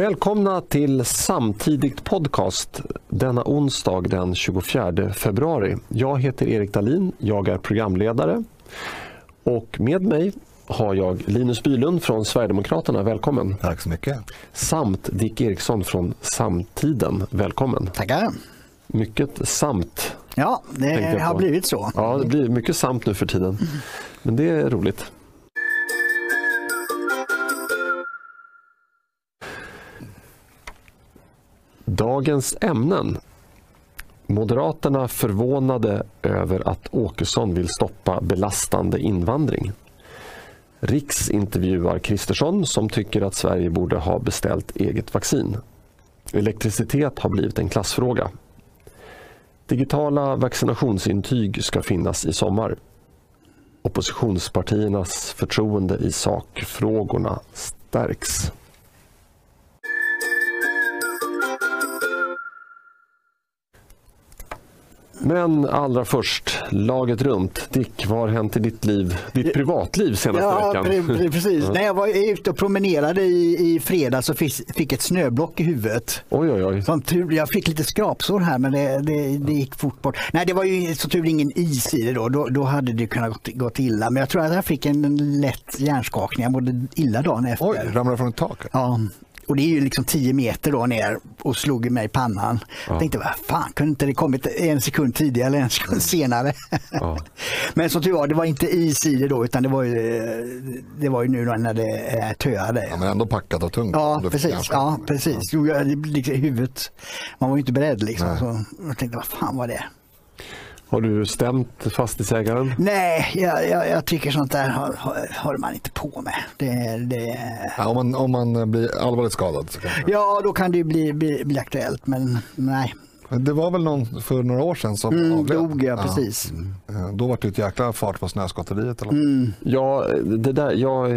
Välkomna till Samtidigt podcast denna onsdag den 24 februari. Jag heter Erik Dahlin, jag är programledare och med mig har jag Linus Bylund från Sverigedemokraterna, välkommen. Tack så mycket. Samt Dick Eriksson från Samtiden, välkommen. Tackar. Mycket samt. Ja, det har blivit så. Ja, det blir mycket samt nu för tiden. Men det är roligt. Dagens ämnen. Moderaterna förvånade över att Åkesson vill stoppa belastande invandring. Riks intervjuar Kristersson som tycker att Sverige borde ha beställt eget vaccin. Elektricitet har blivit en klassfråga. Digitala vaccinationsintyg ska finnas i sommar. Oppositionspartiernas förtroende i sakfrågorna stärks. Men allra först, laget runt. Dick, vad har hänt i ditt liv, ditt privatliv senaste ja, veckan? Pre precis. När jag var ute och promenerade i, i fredags så fick, fick ett snöblock i huvudet. Oj, oj, oj. Som tur, jag fick lite skrapsår här men det, det, det, gick fort bort. Nej, det var ju så tur ingen is i det då. Då, då hade det kunnat gått, gått illa. Men jag tror att jag fick en lätt hjärnskakning. Jag mådde illa dagen efter. Oj, ramlade från ett tak? Ja, och det är ju liksom 10 meter då ner och slog mig i pannan. Ja. Jag tänkte, vad fan, kunde inte det kommit en sekund tidigare eller en sekund senare? Ja. Men som tur var, det var inte is i det då utan det var ju, det var ju nu när det töade. Ja, men ändå packat och tungt. Ja, precis. Ja, precis. Jo, liksom, huvudet, man var ju inte beredd liksom. Så jag tänkte, vad fan var det? Har du stämt fastighetsägaren? Nej, jag, jag, jag tycker sånt där håller man inte på med. Det, det... Ja, om, man, om man blir allvarligt skadad? Så kanske. Ja, då kan det bli, bli, bli aktuellt, men nej. Det var väl någon för några år sedan som mm, avled? Dog, ja, precis. Mm. Då var det ett jäkla fart på snöskotteriet. Eller? Mm. Ja, det där, jag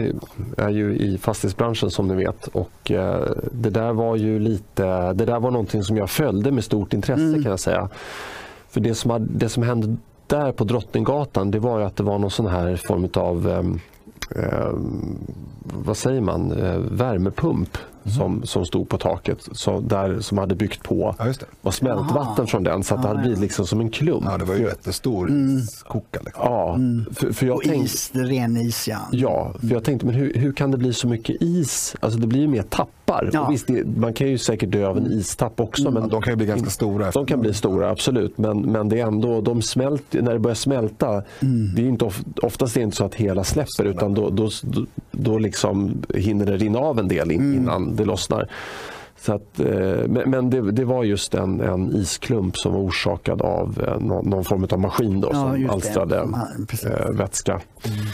är ju i fastighetsbranschen som ni vet och eh, det där var ju lite, det där var någonting som jag följde med stort intresse mm. kan jag säga. För det som, hade, det som hände där på Drottninggatan det var ju att det var någon sån här form av eh, vad säger man, eh, värmepump mm. som, som stod på taket så där, som hade byggt på ja, och smältvatten från den så att det hade blivit liksom som en klump. Ja, det var ju jättestor mm. koka. Liksom. Ja, mm. för, för jag och tänkte, is, ren is ja. Ja, för jag tänkte men hur, hur kan det bli så mycket is? Alltså det blir ju mer tappar. Ja. visst, det, man kan ju säkert dö av en istapp också. Mm. Men de kan bli ganska stora. De kan bli stora, absolut. Men, men det är ändå, de smälter, när det börjar smälta, mm. det är inte of, oftast är det inte så att hela släpper utan då, då, då, liksom hinner det rinna av en del mm. innan det lossnar. Så att, eh, men det, det, var just en, en, isklump som var orsakad av eh, någon, någon form av maskin då, ja, som alstrade äh, vätska. Mm.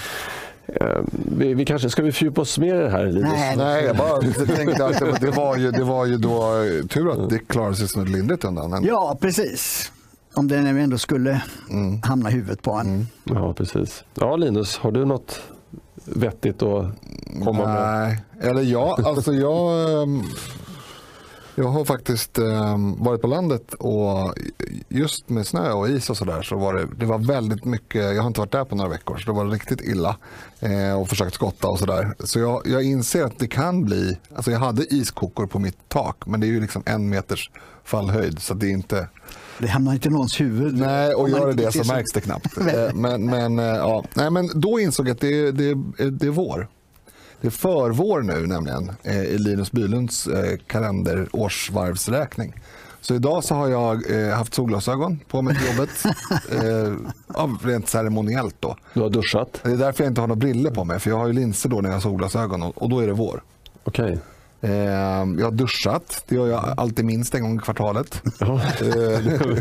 Vi, vi, kanske, ska vi fördjupa oss mer i det här? Nej, Nej jag bara tänkte att det, det, var ju, det var ju då tur att det klarade sig så lindrigt undan. Ja, precis. Om det nu ändå skulle mm. hamna i huvudet på en. Mm. Ja, precis. Ja, Linus, har du något vettigt att komma Nej. med? Nej, eller ja, alltså jag ehm, jag har faktiskt eh, varit på landet och just med snö och is och sådär så var det, det var väldigt mycket, jag har inte varit där på några veckor så det var riktigt illa eh, och försökt skotta och sådär. Så jag, jag inser att det kan bli, alltså jag hade iskokor på mitt tak men det är ju liksom en meters fallhöjd så det är inte det hamnar inte i någons huvud. Nej, och gör det det så märks det knappt. Eh, men, men, eh, ja. Nej, men då insåg jag att det, det, det är vår. Det är förvår nu nämligen eh, i Linus Bylunds eh, kalender årsvarvsräkning. Så idag så har jag eh, haft solglasögon på mig till jobbet. eh, rent ceremoniellt då. Du har duschat? Det är därför jag inte har några briller på mig. För jag har ju linser då när jag har solglasögon och, och då är det vår. Okej. Okay. Eh, jag har duschat, det gör jag alltid minst en gång i kvartalet. Ja.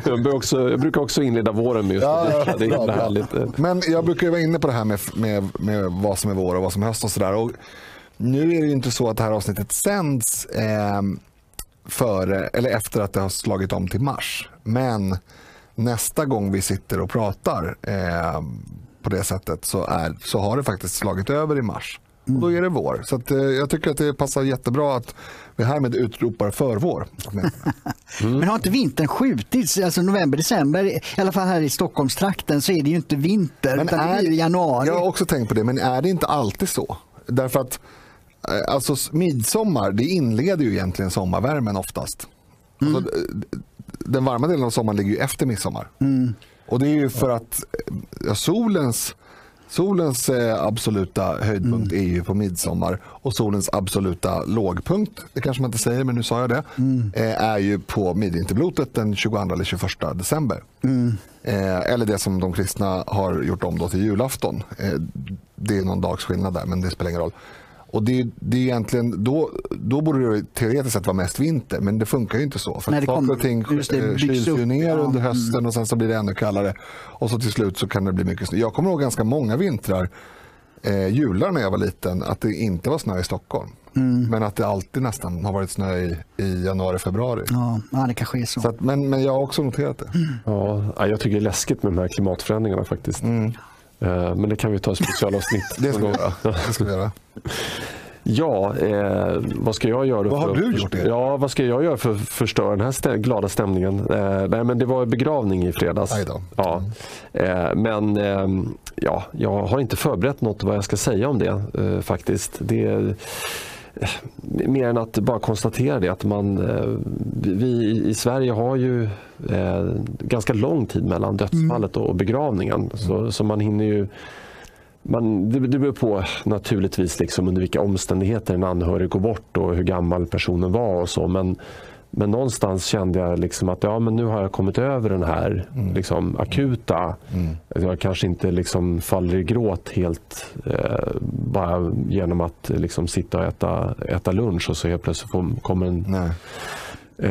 jag, också, jag, brukar också inleda våren med just att duscha. Det är härligt. Men jag brukar vara inne på det här med, med, med vad som är vår och vad som är höst och sådär. Nu är det ju inte så att det här avsnittet sänds eh, före eller efter att det har slagit om till mars. Men nästa gång vi sitter och pratar eh, på det sättet så, är, så har det faktiskt slagit över i mars. Och då är det vår. Så att, eh, jag tycker att det passar jättebra att vi härmed utropar förvår. Mm. Men har inte vintern skjutits? Alltså november, december, i alla fall här i Stockholmstrakten så är det ju inte vinter men utan är, det blir januari. Jag har också tänkt på det, men är det inte alltid så? Därför att eh, alltså midsommar, det inleder ju egentligen sommarvärmen oftast. Mm. Alltså, den varma delen av sommaren ligger ju efter midsommar. Mm. Och det är ju för att ja, solens Solens eh, absoluta höjdpunkt mm. är ju på midsommar och solens absoluta lågpunkt, det kanske man inte säger men nu sa jag det, mm. eh, är ju på midvinterblotet den 22 eller 21 december. Mm. Eh, eller det som de kristna har gjort om då till julafton. Det är någon dags skillnad där men det spelar ingen roll. Och det, det är egentligen, då, då borde det teoretiskt sett vara mest vinter, men det funkar ju inte så. För Nej, saker och ting eh, kyls ju ner ja. under hösten och sen så blir det ännu kallare. Och så till slut så kan det bli mycket snö. Jag kommer ihåg ganska många vintrar, eh, jular när jag var liten, att det inte var snö i Stockholm. Mm. Men att det alltid nästan har varit snö i, i januari, februari. Ja, ja det kanske är så. så att, men, men jag har också noterat det. Mm. Ja, jag tycker det är läskigt med de här klimatförändringarna faktiskt. Mm. Eh, men det kan vi ta i specialavsnitt. det ska vi göra. Det ska vi göra. Ja, eh, vad ska jag göra? Vad har du gjort? Det? Ja, vad ska jag göra för att förstöra den här stä glada stämningen? Eh, nej, men det var begravning i fredags. Ja. Eh, men eh, ja, jag har inte förberett något vad jag ska säga om det eh, faktiskt. Det mer än att bara konstatera det att man, vi i Sverige har ju eh, ganska lång tid mellan dödsfallet och begravningen. Mm. Så, så man hinner ju man, det, det beror på naturligtvis liksom under vilka omständigheter en anhörig går bort och hur gammal personen var och så. Men, men någonstans kände jag liksom att ja, men nu har jag kommit över den här mm. liksom, akuta. Mm. Jag kanske inte liksom faller i gråt helt eh, bara genom att liksom, sitta och äta, äta lunch och så helt plötsligt får, kommer en Nej.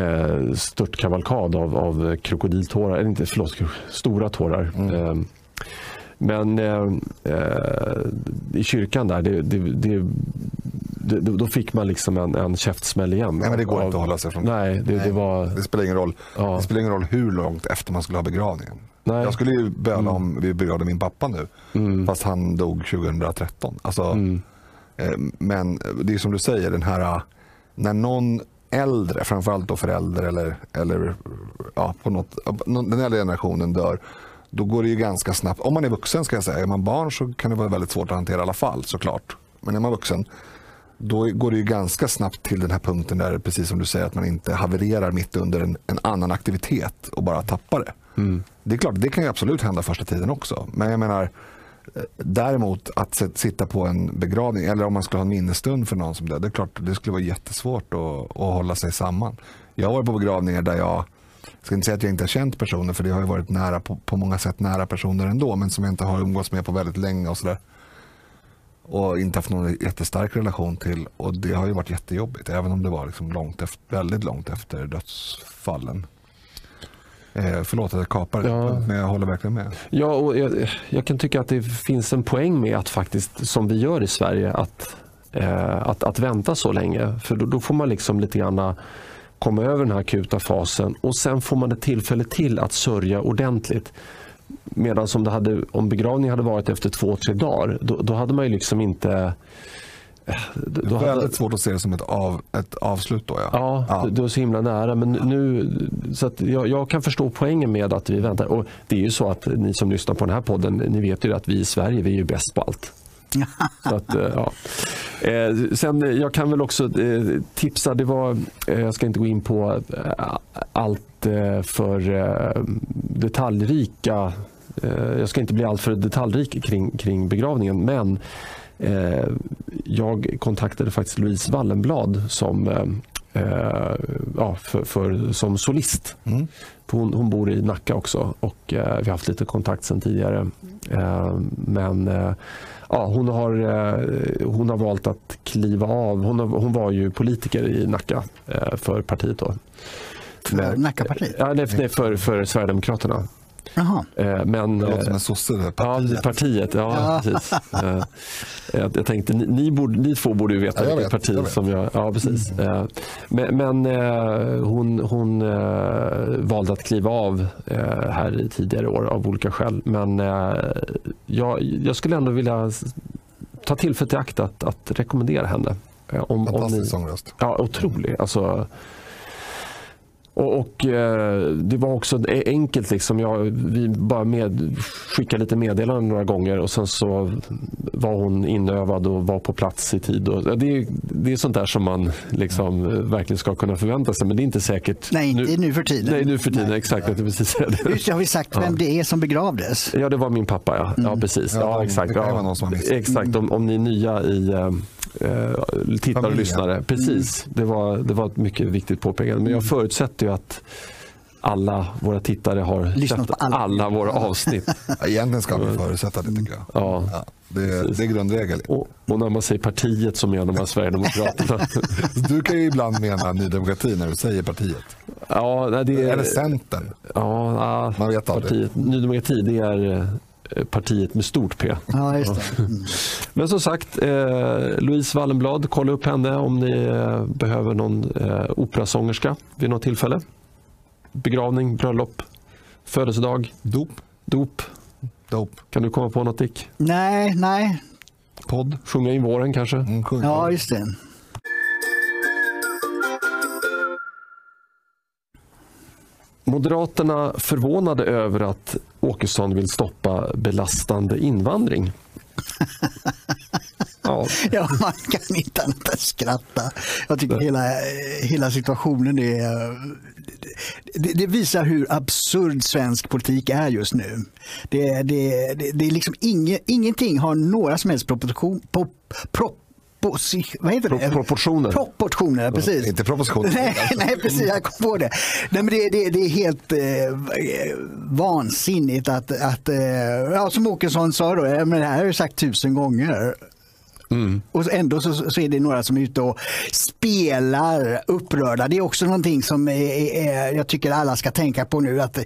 eh, störtkavalkad av, av krokodiltårar, eller inte, förlåt, stora tårar. Mm. Eh, men eh, eh, i kyrkan där, det, det, det, då fick man liksom en, en käftsmäll igen. Nej, men det går av, inte att hålla sig från. Nej, det, Nej, det, var... det spelar ingen roll. Ja. Det spelar ingen roll hur långt efter man skulle ha begravningen. Nej. Jag skulle ju böla mm. om vi begravde min pappa nu, mm. fast han dog 2013. Alltså, mm. eh, men det är som du säger, den här när någon äldre, framförallt då förälder eller, eller ja, på något, den äldre generationen dör då går det ju ganska snabbt. Om man är vuxen ska jag säga. Är man barn så kan det vara väldigt svårt att hantera i alla fall såklart. Men är man vuxen då går det ju ganska snabbt till den här punkten där precis som du säger att man inte havererar mitt under en, en annan aktivitet och bara tappar det. Mm. Det är klart, det kan ju absolut hända första tiden också. Men jag menar eh, Däremot att sitta på en begravning eller om man skulle ha en minnesstund för någon som dör. Det är klart det skulle vara jättesvårt att, att hålla sig samman. Jag har varit på begravningar där jag jag ska inte säga att jag inte har känt personer för det har varit nära på, på många sätt nära personer ändå men som jag inte har umgåtts med på väldigt länge och sådär. Och inte haft någon jättestark relation till och det har ju varit jättejobbigt även om det var liksom långt efter, väldigt långt efter dödsfallen. Eh, förlåt att jag kapar ja. men jag håller verkligen med. Ja, och jag, jag, kan tycka att det finns en poäng med att faktiskt, som vi gör i Sverige, att, eh, att, att vänta så länge. För då, då får man liksom lite grann komma över den här akuta fasen och sen får man ett tillfälle till att sörja ordentligt. Medan om, det hade, om begravningen hade varit efter två, tre dagar, då, då hade man ju liksom inte eh, det är väldigt hade... svårt att se det som ett, av, ett avslut då. Ja, ja, ja. du är så himla nära. Men nu, så jag, jag, kan förstå poängen med att vi väntar. Och Det är ju så att ni som lyssnar på den här podden, ni vet ju att vi i Sverige vi är ju bäst på allt. Så att, eh, ja. Eh, sen, eh, jag kan väl också tipsa, det var, jag ska inte gå in på allt för detaljrika jag ska inte bli alltför detaljrik kring, kring begravningen men jag kontaktade faktiskt Louise Wallenblad som, ja, för, för, som solist. Mm. Hon, hon, bor i Nacka också och vi har haft lite kontakt sedan tidigare. men ja, hon, har, eh, hon har valt att kliva av. Hon, har, hon var ju politiker i Nacka eh, för partiet. Då. För Nackapartiet? Ja, nej, för, för Sverigedemokraterna. Jaha. Eh, men, det låter som en sosse. Partiet. Ja, partiet. Ja, precis. jag, jag tänkte, ni, ni, borde, ni två borde ju veta ja, vilket parti jag som jag... Ja, precis. Mm. Men, men hon, hon valde att kliva av här i tidigare år av olika skäl. Men jag, jag skulle ändå vilja ta tillfället i akt att, att rekommendera henne. Om, Fantastisk sångröst. Ja, otrolig. Alltså, Och, och eh, Det var också enkelt. Liksom. Jag, vi bara med, skickade lite meddelanden några gånger och sen så var hon inövad och var på plats i tid. Och, det, är, det är sånt där som man liksom verkligen ska kunna förvänta sig. Men det är inte säkert. Nej, inte nu, nu för tiden. Nej, nu för tiden. Nej. Exakt. Jag precis det. Just, har vi sagt vem ja. det är som begravdes? Ja, det var min pappa. Ja, mm. ja precis. Ja, ja exakt. Ja, exakt. Om, om ni är nya i eh, eh, tittare och lyssnare. Precis, mm. det, var, det var ett mycket viktigt påpekande. Men jag mm. förutsätter ju att alla våra tittare har Lyssnat sett alla. alla våra avsnitt. Egentligen ska vi förutsätta det tycker jag. Ja. ja det, är, det är grundregel. Och, och, när man säger partiet så menar man Sverigedemokraterna. du kan ju ibland mena Ny Demokrati när du säger partiet. Ja, det är, Eller Centern. Ja, man vet partiet. aldrig. Ny Demokrati det är Eh, partiet med stort P. Ja, just det. Mm. Men som sagt, eh, Louise Wallenblad, kolla upp henne om ni eh, behöver någon eh, operasångerska vid något tillfälle. Begravning, bröllop, födelsedag, dop. dop. Dop. Kan du komma på något Dick? Nej, nej. Podd. Sjunga in våren kanske? Mm, ja, just det. Moderaterna förvånade över att Åkesson vill stoppa belastande invandring. ja. ja, man kan inte annat än skratta. Jag tycker hela, hela situationen är... Det, det, visar hur absurd svensk politik är just nu. Det, det, det, det är liksom inge, ingenting har några som helst proportion, pop, prop, vad heter det? Proportioner. Proportioner, precis. Inte propositioner. nej, nej, precis. Jag kom på det. Nej, men det, det, det är helt eh, vansinnigt att, att eh, ja, som Åkesson sa, då, men det här har jag sagt tusen gånger. Mm. Och ändå så, så, är det några som är ute och spelar upprörda. Det är också någonting som är, är, jag tycker alla ska tänka på nu. att eh,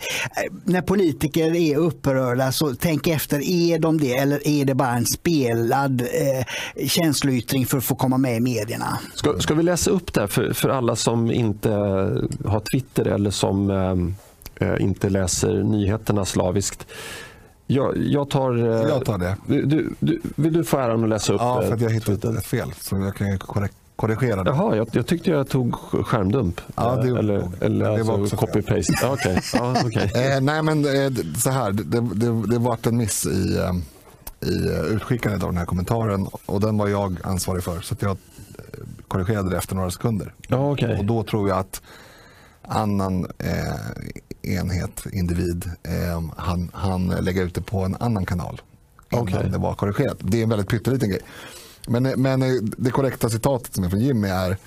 När politiker är upprörda så tänk efter, är de det eller är det bara en spelad eh, känsloyttring för att få komma med i medierna? Ska, ska vi läsa upp det för, för alla som inte har Twitter eller som eh, eh inte läser nyheterna slaviskt. Jag, jag, tar, eh, jag tar det. Du, du, vill du få äran att läsa upp? Ja, för att jag hittade ett fel. Så jag kan korrigera det. Jaha, jag, jag tyckte jag tog skärmdump. Ja, det, eller eller det alltså var också copy-paste. Ja, okay. ja, okay. eh, nej, men eh, så här. Det, det, det var en miss i, eh, i utskickandet av den här kommentaren. Och den var jag ansvarig för. Så jag korrigerade det efter några sekunder. Ja, okay. Och då tror jag att annan eh, enhet, individ, eh, han, han lägger ut det på en annan kanal innan okay. det var korrigerat. Det är en väldigt pytteliten grej. Men, men eh, det korrekta citatet som är från Jimmy är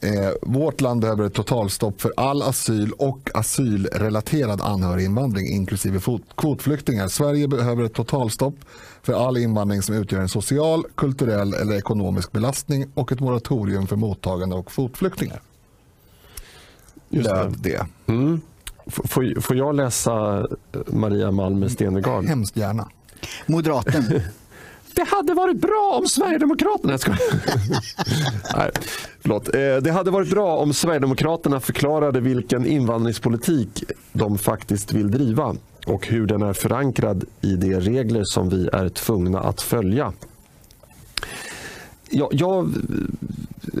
eh, Vårt land behöver ett totalstopp för all asyl och asylrelaterad anhöriginvandring inklusive kvotflyktingar. Sverige behöver ett totalstopp för all invandring som utgör en social, kulturell eller ekonomisk belastning och ett moratorium för mottagande och kvotflyktingar. Just det. det. Mm. Får, får jag läsa eh, Maria Malmer Stenergard? Hemskt gärna. Moderaten. Det hade varit bra om Sverigedemokraterna... Ska... Nej, förlåt. Eh, det hade varit bra om Sverigedemokraterna förklarade vilken invandringspolitik de faktiskt vill driva och hur den är förankrad i de regler som vi är tvungna att följa. Jag, jag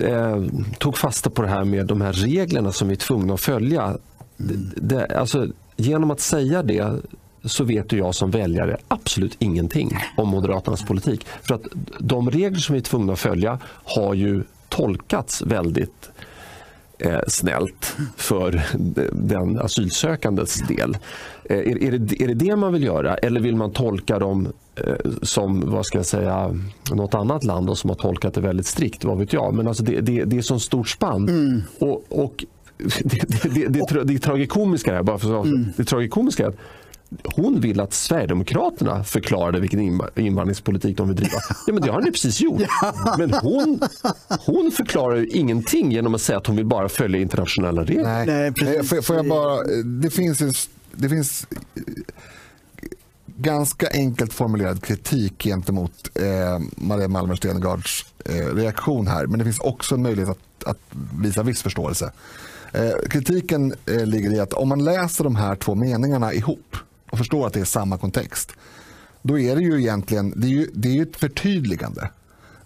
eh, tog fasta på det här med de här reglerna som vi är tvungna att följa. Det, det, alltså, genom att säga det så vet jag som väljare absolut ingenting om Moderaternas politik. För att de regler som vi är tvungna att följa har ju tolkats väldigt eh, snällt för den asylsökandes del. Eh, är, är, det, är det det man vill göra eller vill man tolka dem eh, som vad ska jag säga, något annat land och som har tolkat det väldigt strikt? Vad vet jag. Men alltså det, det, det är så stort spann. Mm. Och, och det, det, det, det, det tragikomiska här, bara för att, mm. det tragikomiska är att hon vill att Sverigedemokraterna förklarade vilken invandringspolitik de vill driva. Ja, men det har ni precis gjort. Men hon, hon förklarar ju ingenting genom att säga att hon vill bara följa internationella regler. Nej. Precis. Får, får jag bara, det finns, det finns ganska enkelt formulerad kritik gentemot eh, Maria Malmer Stenergards eh, reaktion här. Men det finns också en möjlighet att, att visa viss förståelse. Eh, kritiken eh, ligger i att om man läser de här två meningarna ihop och förstår att det är samma kontext. Då är det ju egentligen det är ju, det är ett förtydligande.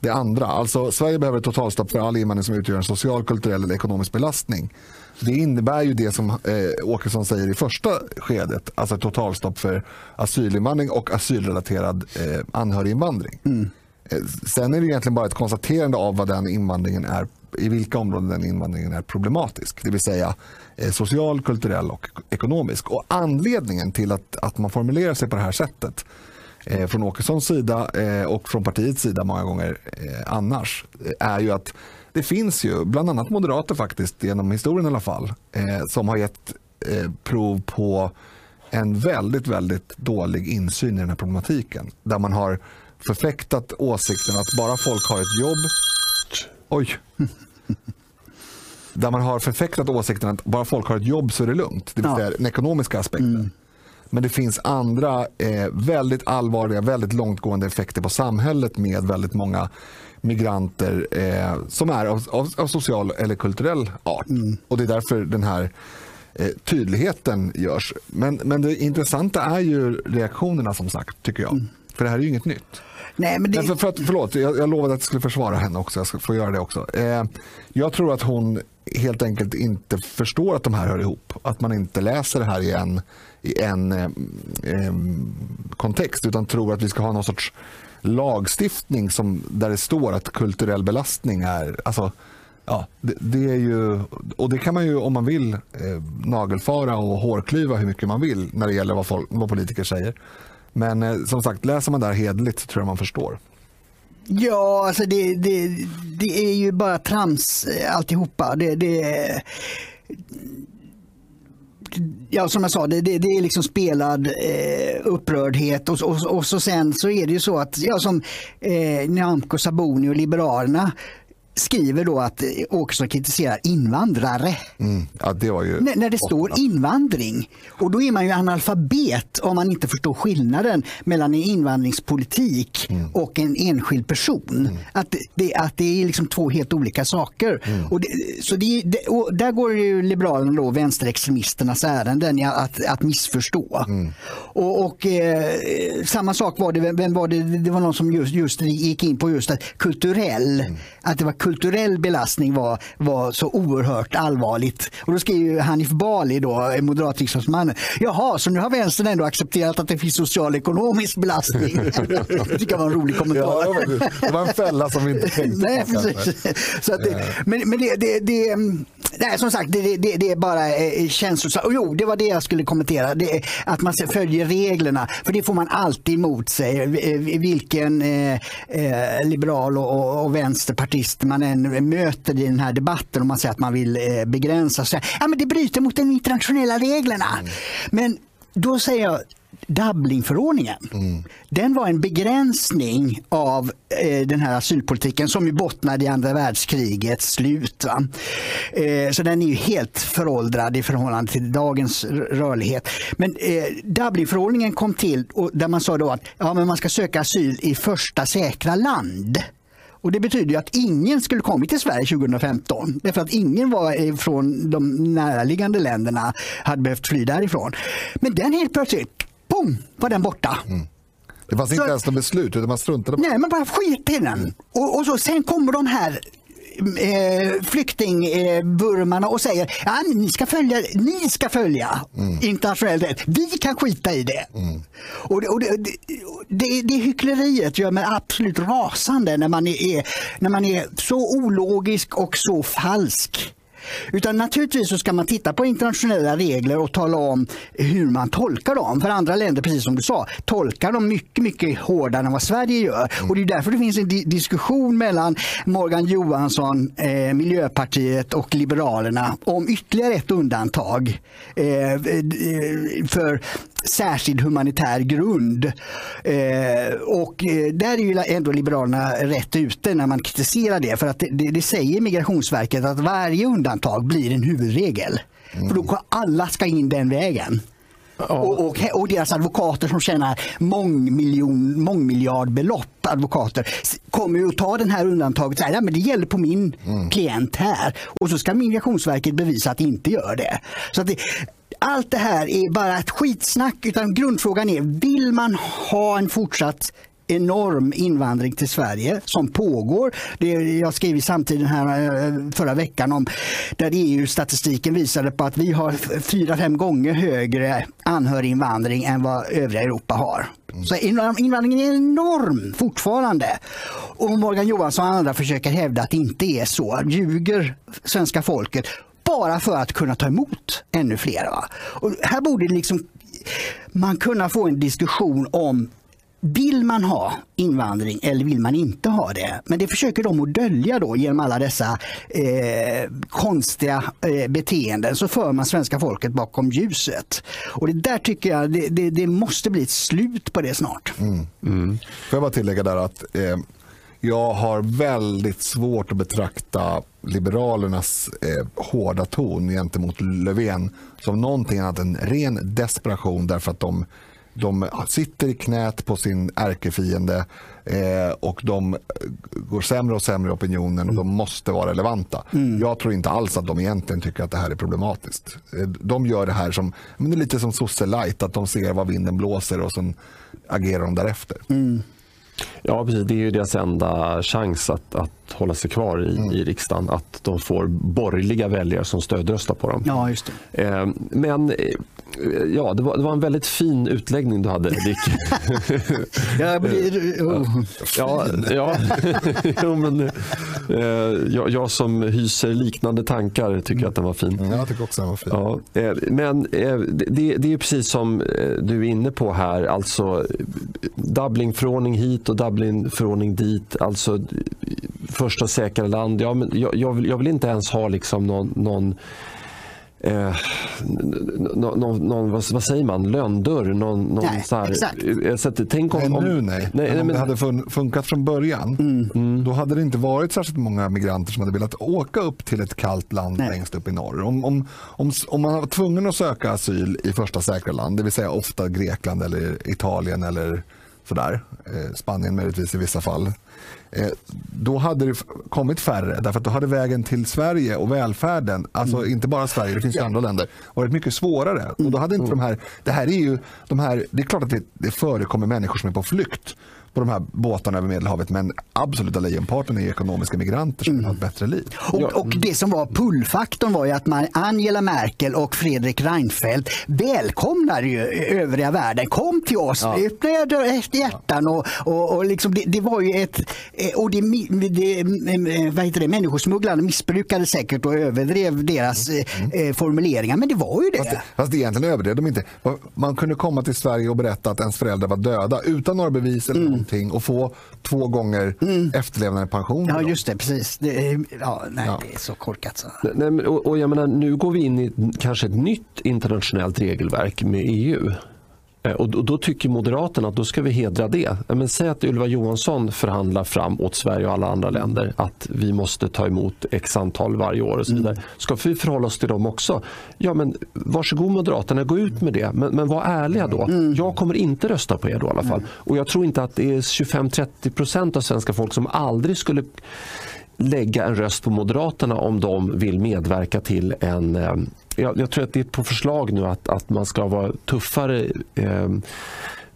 det andra. Alltså, Sverige behöver ett totalstopp för all invandring som utgör en social, kulturell eller ekonomisk belastning. Det innebär ju det som eh, Åkesson säger i första skedet, alltså ett totalstopp för asylinvandring och asylrelaterad eh, anhöriginvandring. Mm. Eh, sen är det egentligen bara ett konstaterande av vad den invandringen är, i vilka områden den invandringen är problematisk. Det vill säga eh, social, kulturell och ekonomisk. Och anledningen till att, att man formulerar sig på det här sättet eh, från Åkessons sida eh, och från partiets sida många gånger annars är ju att det finns ju bland annat moderater faktiskt genom historien i alla fall som har gett prov på en väldigt, väldigt dålig insyn i den här problematiken. Där man har förfäktat åsikten att bara folk har ett jobb. Oj. Där man har förfäktat åsikten att bara folk har ett jobb så är det lugnt. Det vill säga ja. den ekonomiska aspekten. Mm. Men det finns andra eh, väldigt allvarliga, väldigt långtgående effekter på samhället med väldigt många migranter eh, som är av, av, av, social eller kulturell art. Mm. Och Det är därför den här eh, tydligheten görs. Men, men det intressanta är ju reaktionerna som sagt, tycker jag. Mm. För det här är ju inget nytt. Nej, men det... för, för att, förlåt, jag, jag lovade att jag skulle försvara henne också. Jag ska få göra det också. Eh, jag tror att hon helt enkelt inte förstår att de här hör ihop. Att man inte läser det här i en, i en eh, eh, kontext utan tror att vi ska ha någon sorts lagstiftning som, där det står att kulturell belastning är... Alltså, ja, det, det, är ju, och det kan man ju om man vill eh, nagelfara och hårklyva hur mycket man vill när det gäller vad, folk, vad politiker säger. Men eh, som sagt, läser man det här hedligt så tror jag man förstår. Ja, alltså det, det, det är ju bara trams eh, alltihopa. Det, det, ja, som jag sa, det, det, det är liksom spelad eh, upprördhet och, och, och, så sen så är det ju så att, ja, som eh, Nyamko Sabuni och Liberalerna skriver då att Åkesson kritiserar invandrare. Mm. Ja, det var ju när, när det står invandring. Och då är man ju analfabet om man inte förstår skillnaden mellan en invandringspolitik mm. och en enskild person. Mm. Att, det, att det är liksom två helt olika saker. Mm. Och det, så det, det, och där går ju Liberalerna då vänsterextremisternas ärenden att, att missförstå. Mm. Och, och eh, samma sak var det, vem var det, det var någon som just, just gick in på just att kulturell, mm. att det var kulturell belastning var, var så oerhört allvarligt. Och då skriver Hanif Bali, då, moderatriksdagsmannen, jaha, så nu har vänstern ändå accepterat att det finns social ekonomisk belastning. det tycker jag var en rolig kommentar. Ja, det var en fälla som vi inte tänkte Nej, precis. Så att det, men men det, det, det, nej, som sagt, det, det, det är bara eh, känslosamt. Och jo, det var det jag skulle kommentera. Det, att man följer reglerna, för det får man alltid emot sig. Vilken eh, eh, liberal och, och vänsterpartist man än möter i den här debatten och man säger att man vill eh, begränsa sig. Ja, men det bryter mot de internationella reglerna. Mm. Men då säger jag Dublinförordningen. Mm. Den var en begränsning av eh, den här asylpolitiken som ju bottnade i andra världskrigets slut. Eh, så den är ju helt föråldrad i förhållande till dagens rörlighet. Men eh, Dublinförordningen kom till och där man sa då att ja, men man ska söka asyl i första säkra land. Och Det betyder att ingen skulle kommit till Sverige 2015 därför att ingen var från de närliggande länderna hade behövt fly därifrån. Men den helt plötsligt, boom, var den borta. Mm. Det fanns så, inte ens något beslut utan man struntade på Nej, man bara skit i den. Och, och så, sen kommer de här eh, flyktingburmarna eh, och säger ja, ni ska följa, ni ska följa mm. internationell rätt. Vi kan skita i det. Mm. Och, det, och det, det, det hyckleriet gör mig absolut rasande när man är, när man är så ologisk och så falsk. Utan naturligtvis så ska man titta på internationella regler och tala om hur man tolkar dem. För andra länder, precis som du sa, tolkar dem mycket, mycket hårdare än vad Sverige gör. Och det är därför det finns en di diskussion mellan Morgan Johansson, eh, Miljöpartiet och Liberalerna om ytterligare ett undantag eh, eh för särskild humanitär grund. Eh, och eh, där är ju ändå Liberalerna rätt ute när man kritiserar det. För att det, det säger Migrationsverket att varje undantag blir en huvudregel. Mm. För då alla ska in den vägen. Och, och, och, deras advokater som tjänar mångmiljon, mångmiljardbelopp advokater kommer ju att ta den här undantaget. Så men det gäller på min mm. klient här. Och så ska Migrationsverket bevisa att det inte gör det. Så det, allt det här är bara ett skitsnack. Utan grundfrågan är, vill man ha en fortsatt enorm invandring till Sverige som pågår. Det, jag skrev i samtiden här eh, förra veckan om där EU-statistiken visade på att vi har fyra, fem gånger högre anhöriginvandring än vad övriga Europa har. Så invandringen är enorm fortfarande. Och Morgan Johansson och andra försöker hävda att det inte är så. Ljuger svenska folket bara för att kunna ta emot ännu fler. Va? Och här borde liksom man kunna få en diskussion om vill man ha invandring eller vill man inte ha det? Men det försöker de att dölja då genom alla dessa eh, konstiga eh, beteenden. Så för man svenska folket bakom ljuset. Och det där tycker jag, det, det, det måste bli ett slut på det snart. Mm. Mm. Får jag bara tillägga där att eh, jag har väldigt svårt att betrakta Liberalernas eh, hårda ton gentemot Löfven som någonting annat än ren desperation därför att de, de sitter i knät på sin ärkefiende eh, och de går sämre och sämre i opinionen och de måste vara relevanta. Mm. Jag tror inte alls att de egentligen tycker att det här är problematiskt. Eh, de gör det här som men det är lite som sosse light, att de ser vad vinden blåser och sen agerar de därefter. Mm. Ja, precis. Det är ju deras enda chans att, att hålla sig kvar i, mm. i riksdagen. Att de får borgerliga väljare som stödröstar på dem. Ja, just det. Eh, men eh, ja, det var, det var en väldigt fin utläggning du hade, Dick. jag blir... Oh. Ja, ja. jo, men, eh, jag, jag, som hyser liknande tankar tycker att den var fin. Mm, jag tycker också den var fin. Ja, eh, men eh, det, det, är precis som eh, du är inne på här, alltså Dublinförordning hit och Dublinförordning dit. Alltså första säkra land. Ja, men jag, jag, vill, jag vill inte ens ha liksom någon, någon Eh, någon, någon, vad, vad, säger man, lönndörr? Någon, någon nej, så här, exakt. Eh, så att, tänk om, nej, nu nej. nej, nej om men, det hade funkat från början, mm. mm. då hade det inte varit särskilt många migranter som hade velat åka upp till ett kallt land nej. längst upp i norr. Om, om, om, om man var tvungen att söka asyl i första säkra land, det vill säga ofta Grekland eller Italien eller sådär, eh, Spanien möjligtvis i vissa fall, Eh, då hade det kommit färre därför att då hade vägen till Sverige och välfärden, alltså mm. inte bara Sverige, det finns ju andra länder, varit mycket svårare. Mm. Och då hade inte mm. de här, det här är ju, de här, det är klart att det, det förekommer människor som är på flykt på de här båtarna över Medelhavet men absoluta lejonparten är ekonomiska migranter som mm. vill ha ett bättre liv. Och, och, det som var pullfaktorn var ju att man, Angela Merkel och Fredrik Reinfeldt välkomnade ju övriga världen. Kom till oss, ja. öppna hjärtan och, och, och liksom det, det, var ju ett... Och det, det, vad heter det, människosmugglarna missbrukade säkert och överdrev deras mm. eh, formuleringar men det var ju det. Fast, fast egentligen överdrev de inte. Man kunde komma till Sverige och berätta att ens föräldrar var döda utan några bevis eller mm någonting och få två gånger mm. efterlevandepension. Ja, just det. Precis. Det är, ja, nej, ja. det är så korkat. Så. Nej, och, och jag menar, nu går vi in i kanske ett nytt internationellt regelverk med EU. Eh, och då tycker Moderaterna att då ska vi hedra det. Men säg att Ylva Johansson förhandlar fram åt Sverige och alla andra länder att vi måste ta emot x antal varje år och så vidare. Mm. Ska vi förhålla oss till dem också? Ja men varsågod Moderaterna, gå ut med det. Men, men var ärliga då. Mm. Jag kommer inte rösta på er då i alla fall. Mm. Och jag tror inte att det är 25-30 procent av svenska folk som aldrig skulle lägga en röst på Moderaterna om de vill medverka till en eh, jag, jag, tror att det är på förslag nu att, att man ska vara tuffare eh,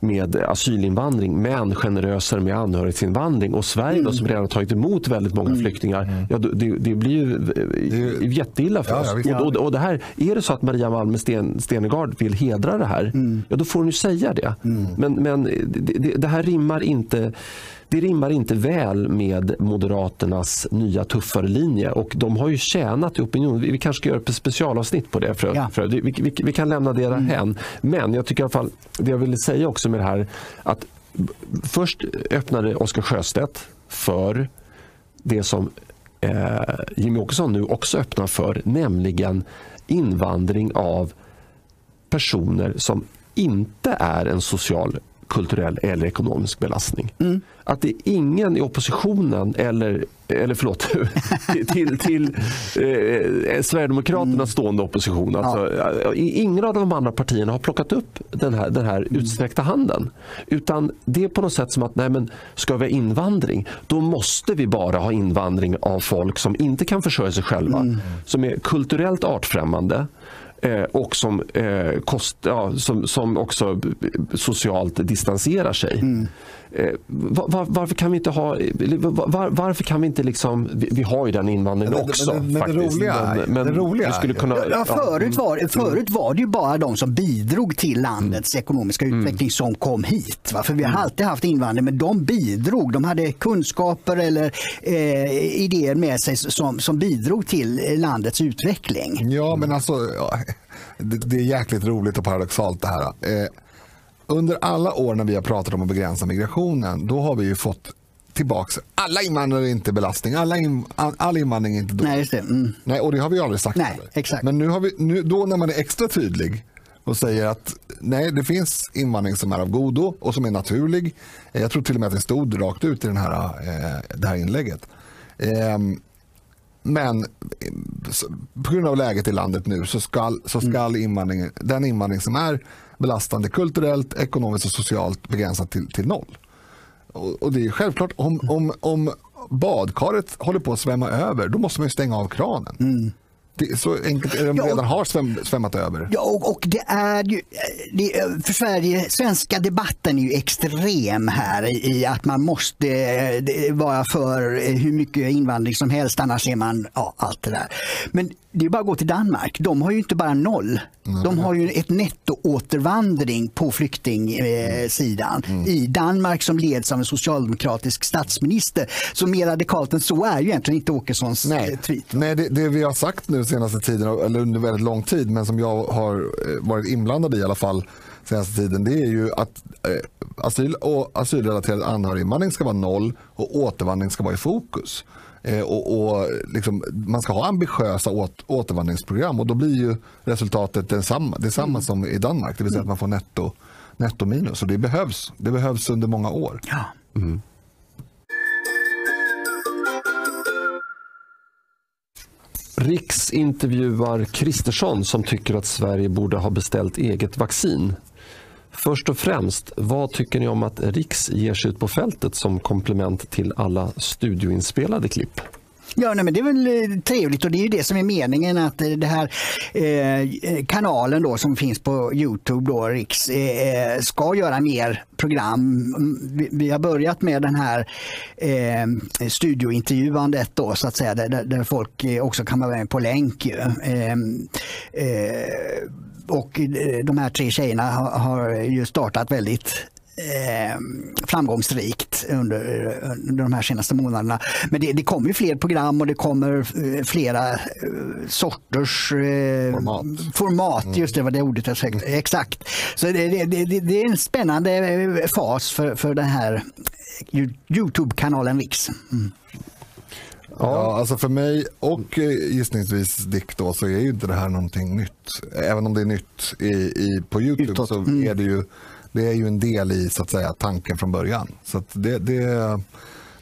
med asylinvandring men generösare med anhörighetsinvandring. Och Sverige mm. då, som redan har tagit emot väldigt många mm. flyktingar, mm. ja, det, det, blir ju det, jätteilla för oss. Ja, och, och, det här, är det så att Maria Malmö Sten, Stenegard vill hedra det här, mm. ja, då får hon ju säga det. Mm. Men, men det, det, här rimmar inte det rimmar inte väl med Moderaternas nya tuffare linje och de har ju tjänat i opinion. Vi kanske ska göra ett specialavsnitt på det. För, ja. för vi, vi, vi, kan lämna det därhän. Mm. Men jag tycker i alla fall, det jag ville säga också med det här att först öppnade Oskar Sjöstedt för det som eh, Jimmy Åkesson nu också öppnar för, nämligen invandring av personer som inte är en social kulturell eller ekonomisk belastning. Mm. Att det är ingen i oppositionen eller, eller förlåt, till, till eh, Sverigedemokraterna mm. stående opposition. Alltså, ja. Ingen av de andra partierna har plockat upp den här, den här mm. utsträckta handen. Utan det är på något sätt som att nej men, ska vi ha invandring, då måste vi bara ha invandring av folk som inte kan försörja sig själva. Mm. Som är kulturellt artfrämmande eh, Eh, och som, eh, kost, ja, som, som också socialt distanserar sig. Mm. Eh, var, varför kan vi inte ha... Var, varför kan vi inte liksom... Vi, vi har ju den invandringen Men- också. men- men det faktiskt. roliga- men, det roliga vi skulle kunna... Ja, förut, var, förut var det ju bara de som bidrog till Mm. landets ekonomiska utveckling som kom hit. Va? För vi har alltid haft invandring, men de bidrog. De hade kunskaper eller eh, idéer med sig som, som bidrog till landets utveckling. Ja, men alltså, ja, det, det är jäkligt roligt och paradoxalt det här. Eh, under alla år när vi har pratat om att begränsa migrationen, då har vi ju fått tillbaks, alla invandrare är inte belastning, alla in, all, invandring är inte dålig. Nej, just det. Mm. Nej, och det har vi aldrig sagt. Nej, heller. exakt. Men nu har vi, nu, då när man är extra tydlig och säger att nej, det finns invandring som är av godo och som är naturlig. Jag tror till och med att det stod rakt ut i den här, eh, det här inlägget. Ehm, men eh, på grund av läget i landet nu så ska, så ska invandring, den invandring som är belastande kulturellt, ekonomiskt och socialt begränsad till, till noll. Och, och det är självklart, om, om, om badkaret håller på att svämma över, då måste man ju stänga av kranen. Det är så enkelt är det, de Ja, och- redan har sväm, svämmat över. Ja, och, och det är ju, det, för Sverige, svenska debatten är ju extrem här i, att man måste eh, det- vara för eh, hur mycket invandring som helst, annars är man, ja, allt det där. Men det är bara att gå till Danmark. De har ju inte bara noll. De har ju ett nettoåtervandring på flyktingsidan. I Danmark som leds av en socialdemokratisk statsminister. Så mer radikalt än så är ju egentligen inte Åkessons Nej, eh, tweet. Nej det, det vi har sagt nu senaste tiden, eller under väldigt lång tid, men som jag har eh, varit inblandad i i alla fall senaste tiden, det är ju att eh, asyl och asylrelaterad anhöriginvandring ska vara noll och återvandring ska vara i fokus. Eh, och, och liksom, man ska ha ambitiösa åt, återvandringsprogram och då blir ju resultatet detsamma, detsamma som i Danmark, det vill säga att man får netto, netto minus. Och det behövs, det behövs under många år. Ja. Riks intervjuar Kristersson som tycker att Sverige borde ha beställt eget vaccin. Först och främst, vad tycker ni om att Riks ger sig ut på fältet som komplement till alla studioinspelade klipp? Ja, nej, men det är väl eh, trevligt och det är ju det som är meningen att eh, den här eh, kanalen då som finns på Youtube, då, Riks, eh, eh ska göra mer program. Mm, vi, vi har börjat med den här eh, studiointervjuandet då så att säga där, där, folk också kan vara med på länk. Ju. Eh, eh, och de här tre tjejerna har, har ju startat väldigt eh, framgångsrikt under, under de här senaste månaderna. Men det, det kommer ju fler program och det kommer eh, flera eh, sorters eh, Format. format. Just det var det ordet jag sökte. Exakt. Så det, det, det, är en spännande eh, fas för, för den här Youtube-kanalen Riks. Mm. Ja, alltså för mig och gissningsvis Dick då så är ju inte det här någonting nytt. Även om det är nytt i, i, på Youtube Utåt, så mm. är det ju det är ju en del i så att säga tanken från början. Så det, det,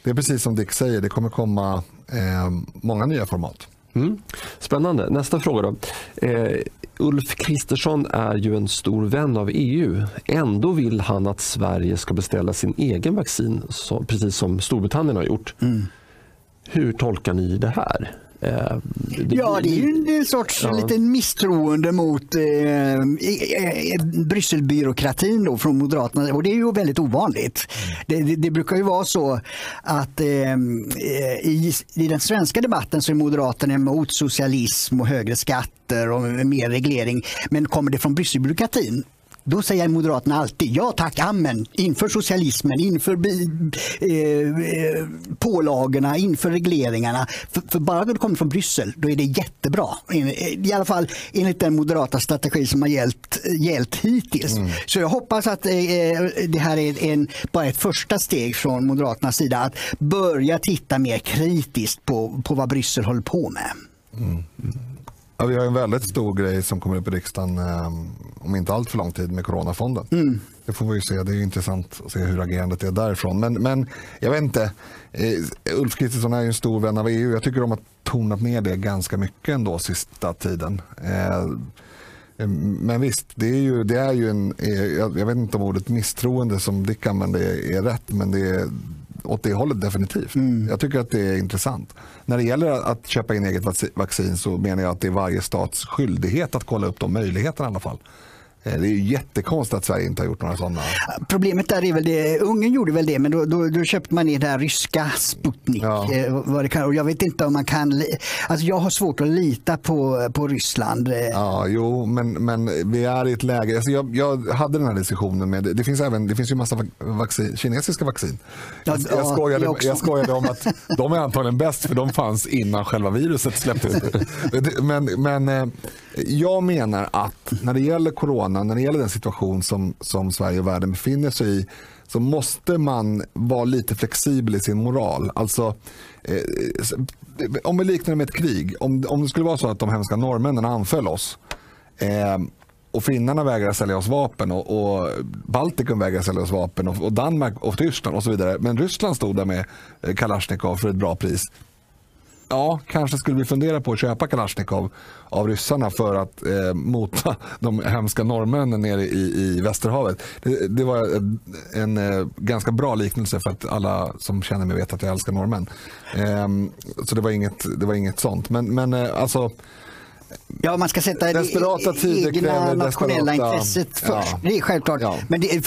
det är precis som Dick säger, det kommer komma eh, många nya format. Mm. Spännande. Nästa fråga då. Eh, Ulf Kristersson är ju en stor vän av EU. Ändå vill han att Sverige ska beställa sin egen vaccin, så, precis som Storbritannien har gjort. Hur tolkar ni det här? Eh, Ja, det är ju en sorts Ja. liten misstroende mot eh, Brysselbyråkratin då från Moderaterna och det är ju väldigt ovanligt. Det, det, det brukar ju vara så att eh, eh, i, i den svenska debatten så är Moderaterna emot socialism och högre skatter och mer reglering. Men kommer det från Brysselbyråkratin då säger Moderaterna alltid ja tack, amen, inför socialismen, inför eh, eh, pålagorna, inför regleringarna. För, för bara det kommer från Bryssel, då är det jättebra. I alla fall enligt den moderata strategi som har gällt, gällt hittills. Så jag hoppas att eh, det här är en, bara ett första steg från Moderaternas sida att börja titta mer kritiskt på, på vad Bryssel håller på med. Ja, vi har en väldigt stor grej som kommer upp i riksdagen eh, om inte allt för lång tid med Coronafonden. Det får vi ju se. Det är intressant att se hur agerandet är därifrån. Men, men jag vet inte. Eh, Ulf Kristersson är ju en stor vän av EU. Jag tycker de har tonat ner det ganska mycket ändå sista tiden. Eh, men visst, det är ju, det är ju en, eh, jag vet inte om ordet misstroende som Dick använde är, är rätt, men det är åt det hållet definitivt. Jag tycker att det är intressant. När det gäller att köpa in eget vac- vaccin så menar jag att det är varje stats skyldighet att kolla upp de möjligheterna i alla fall. Eh, det är ju jättekonstigt att Sverige inte har gjort några sådana. Problemet där är väl det, Ungern gjorde väl det, men då, då, då köpte man in det här ryska Sputnik. Ja. Eh, vad det kan, och jag vet inte om man kan, alltså jag har svårt att lita på, på Ryssland. Eh. Ja, jo, men, men vi är i ett läge, alltså jag, jag hade den här diskussionen med, det finns, även, det finns ju massa vaccin, kinesiska vaccin. Ja, jag, skojade, jag skojade om att de är antagligen bäst för de fanns innan själva viruset släpptes ut. men, men jag menar att när det gäller corona, när det gäller den situation som, som Sverige och världen befinner sig i så måste man vara lite flexibel i sin moral. Alltså, eh, om vi liknar det med ett krig, om, om det skulle vara så att de hemska norrmännen anföll oss eh, och finnarna vägrar sälja oss vapen och, och Baltikum vägrar sälja oss vapen och, och, Danmark och Tyskland och så vidare. Men Ryssland stod där med eh, Kalashnikov för ett bra pris ja, kanske skulle vi fundera på att köpa Kalashnikov av ryssarna för att eh, mota de hemska norrmännen nere i, i Västerhavet. Det, det var eh, en, en, ganska bra liknelse för att alla som känner mig vet att jag älskar norrmän. Eh, så det var inget, det var inget sånt. Men, men eh, alltså Ja, man ska sätta desperata tider egna nationella desperata... intresset först. Ja. Det är självklart. Ja. Men det, eh,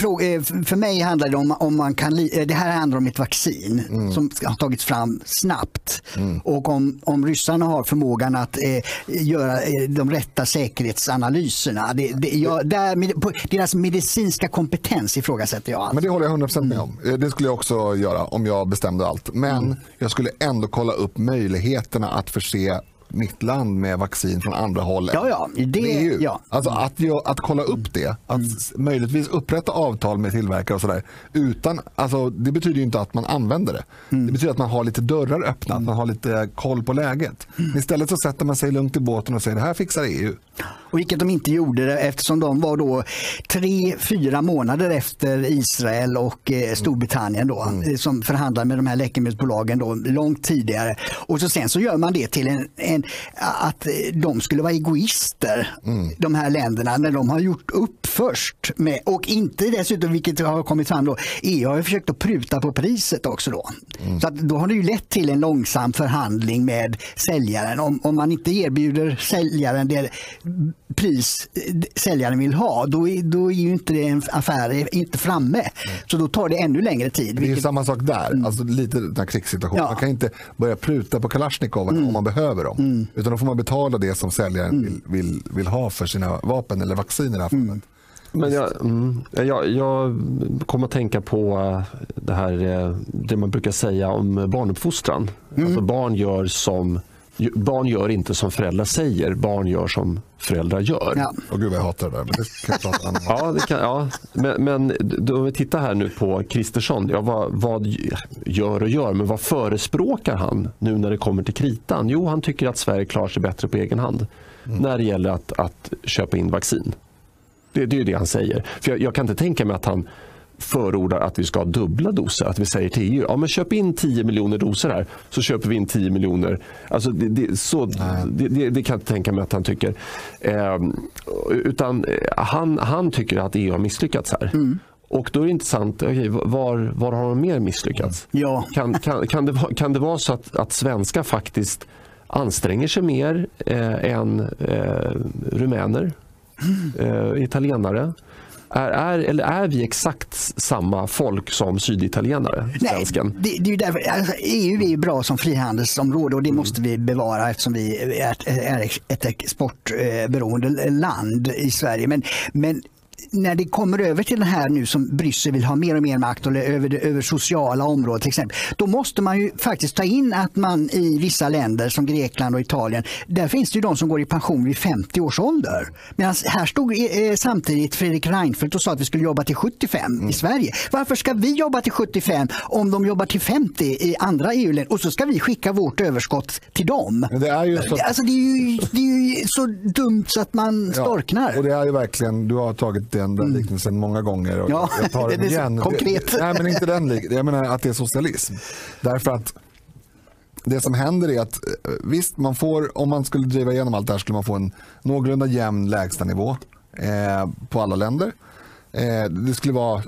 för mig handlar det om om man kan... Eh, det här handlar om ett vaccin mm. som har tagits fram snabbt. Mm. Och om, om ryssarna har förmågan att eh, göra eh, de rätta säkerhetsanalyserna. Det, det, jag, där, på, deras medicinska kompetens ifrågasätter jag. Alltså. Men det håller jag 100% med om. Det skulle jag också göra om jag bestämde allt. Men mm. jag skulle ändå kolla upp möjligheterna att förse mitt land med vaccin från andra håll ja, ja, det, EU. Ja. Alltså att, att kolla upp det, att mm. möjligtvis upprätta avtal med tillverkare och sådär. Utan, alltså, det betyder inte att man använder det. Mm. Det betyder att man har lite dörrar öppna, att man har lite koll på läget. Mm. Istället så sätter man sig lugnt i båten och säger det här fixar EU. Och vilket de inte gjorde det, eftersom de var då tre, fyra månader efter Israel och eh, Storbritannien då, mm. Eh, som förhandlade med de här läkemedelsbolagen då, långt tidigare. Och så sen så gör man det till en, en att de skulle vara egoister, mm. de här länderna, när de har gjort upp först. Med, och inte dessutom, vilket har kommit fram då, EU har försökt att pruta på priset också då. Mm. Så då har det ju lett till en långsam förhandling med säljaren. Om, om man inte erbjuder säljaren det pris säljaren vill ha, då är, då är ju inte en affär inte framme. Mm. Så då tar det ännu längre tid. Det är samma sak där, mm. alltså lite den här krigssituationen. Ja. Man kan inte börja pruta på Kalashnikov mm. om man behöver dem. Mm. Utan då får man betala det som säljaren mm. vill, vill, vill, ha för sina vapen eller vaccin i det här fallet. Mm. Men jag, jag, jag kommer att tänka på eh, det här eh, det man brukar säga om barnuppfostran. Mm. Alltså barn gör som Barn gör inte som föräldrar säger, barn gör som föräldrar gör. Ja. Oh, gud vad jag hatar det där. Men det kan jag prata ja, det kan, ja. Men, men om vi tittar här nu på Kristersson. Ja, vad, vad gör och gör, men vad förespråkar han nu när det kommer till kritan? Jo, han tycker att Sverige klarar sig bättre på egen hand mm. när det gäller att, att köpa in vaccin. Det, det är det han säger. För jag, jag kan inte tänka mig att han förordar att vi ska ha dubbla doser. Att vi säger till EU, ja men köp in 10 miljoner doser här så köper vi in 10 miljoner. Alltså det, det så, det, det, kan jag inte tänka mig att han tycker. Eh, utan han, han tycker att EU har misslyckats här. Mm. Och då är det intressant, okay, var, var har de mer misslyckats? Ja. Kan, kan, kan, det, kan det vara så att, att svenskar faktiskt anstränger sig mer eh, än eh, rumäner, mm. eh, italienare? Är, är, eller är vi exakt samma folk som syditalienare? Nej, det, det, är därför, alltså, EU är bra som frihandelsområde och det mm. måste vi bevara eftersom vi är, är ett exportberoende land i Sverige. Men, men när det kommer över till det här nu som Bryssel vill ha mer och mer makt och över, över sociala områden till exempel. Då måste man ju faktiskt ta in att man i vissa länder som Grekland och Italien, där finns det ju de som går i pension vid 50 års ålder. Medan här stod eh, samtidigt Fredrik Reinfeldt och sa att vi skulle jobba till 75 mm. i Sverige. Varför ska vi jobba till 75 om de jobbar till 50 i andra EU-länder och så ska vi skicka vårt överskott till dem? det är ju så, alltså, det är ju, det är ju så dumt så att man storknar. Ja, och det är ju verkligen, du har tagit den, den mm. liknelsen många gånger. Och ja, jag tar den det är igen. konkret. Det, nej, men inte den Jag menar att det är socialism. Därför att det som händer är att eh, visst, man får, om man skulle driva igenom allt det här skulle man få en någorlunda jämn lägstanivå eh, på alla länder. Eh, det, skulle vara,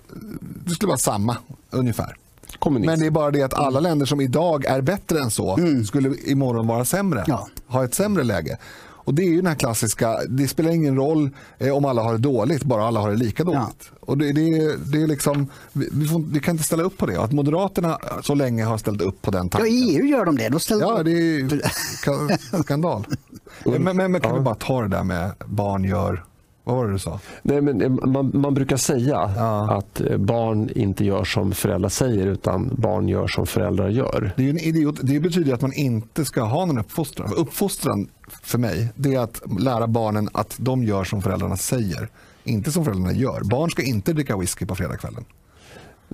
det skulle vara samma ungefär. Kommunist. Men det är bara det att alla länder som idag är bättre än så mm. skulle imorgon vara sämre. Ja. Ha ett sämre läge. Och det är ju den här klassiska, det spelar ingen roll eh, om alla har det dåligt, bara alla har det lika dåligt. Ja. Och det, det, det är liksom, vi, får, vi, kan inte ställa upp på det. Att Moderaterna så länge har ställt upp på den tanken. Ja, i EU gör de det. De ja, det är skandal. men, men, men kan ja. vi bara ta det där med barn gör vad var det du sa? Nej, men eh, man, man brukar säga ja. att eh, barn inte gör som föräldrar säger utan barn gör som föräldrar gör. Det, är en idiot. det betyder att man inte ska ha någon uppfostran. Uppfostran för mig det är att lära barnen att de gör som föräldrarna säger. Inte som föräldrarna gör. Barn ska inte dricka whisky på fredagskvällen.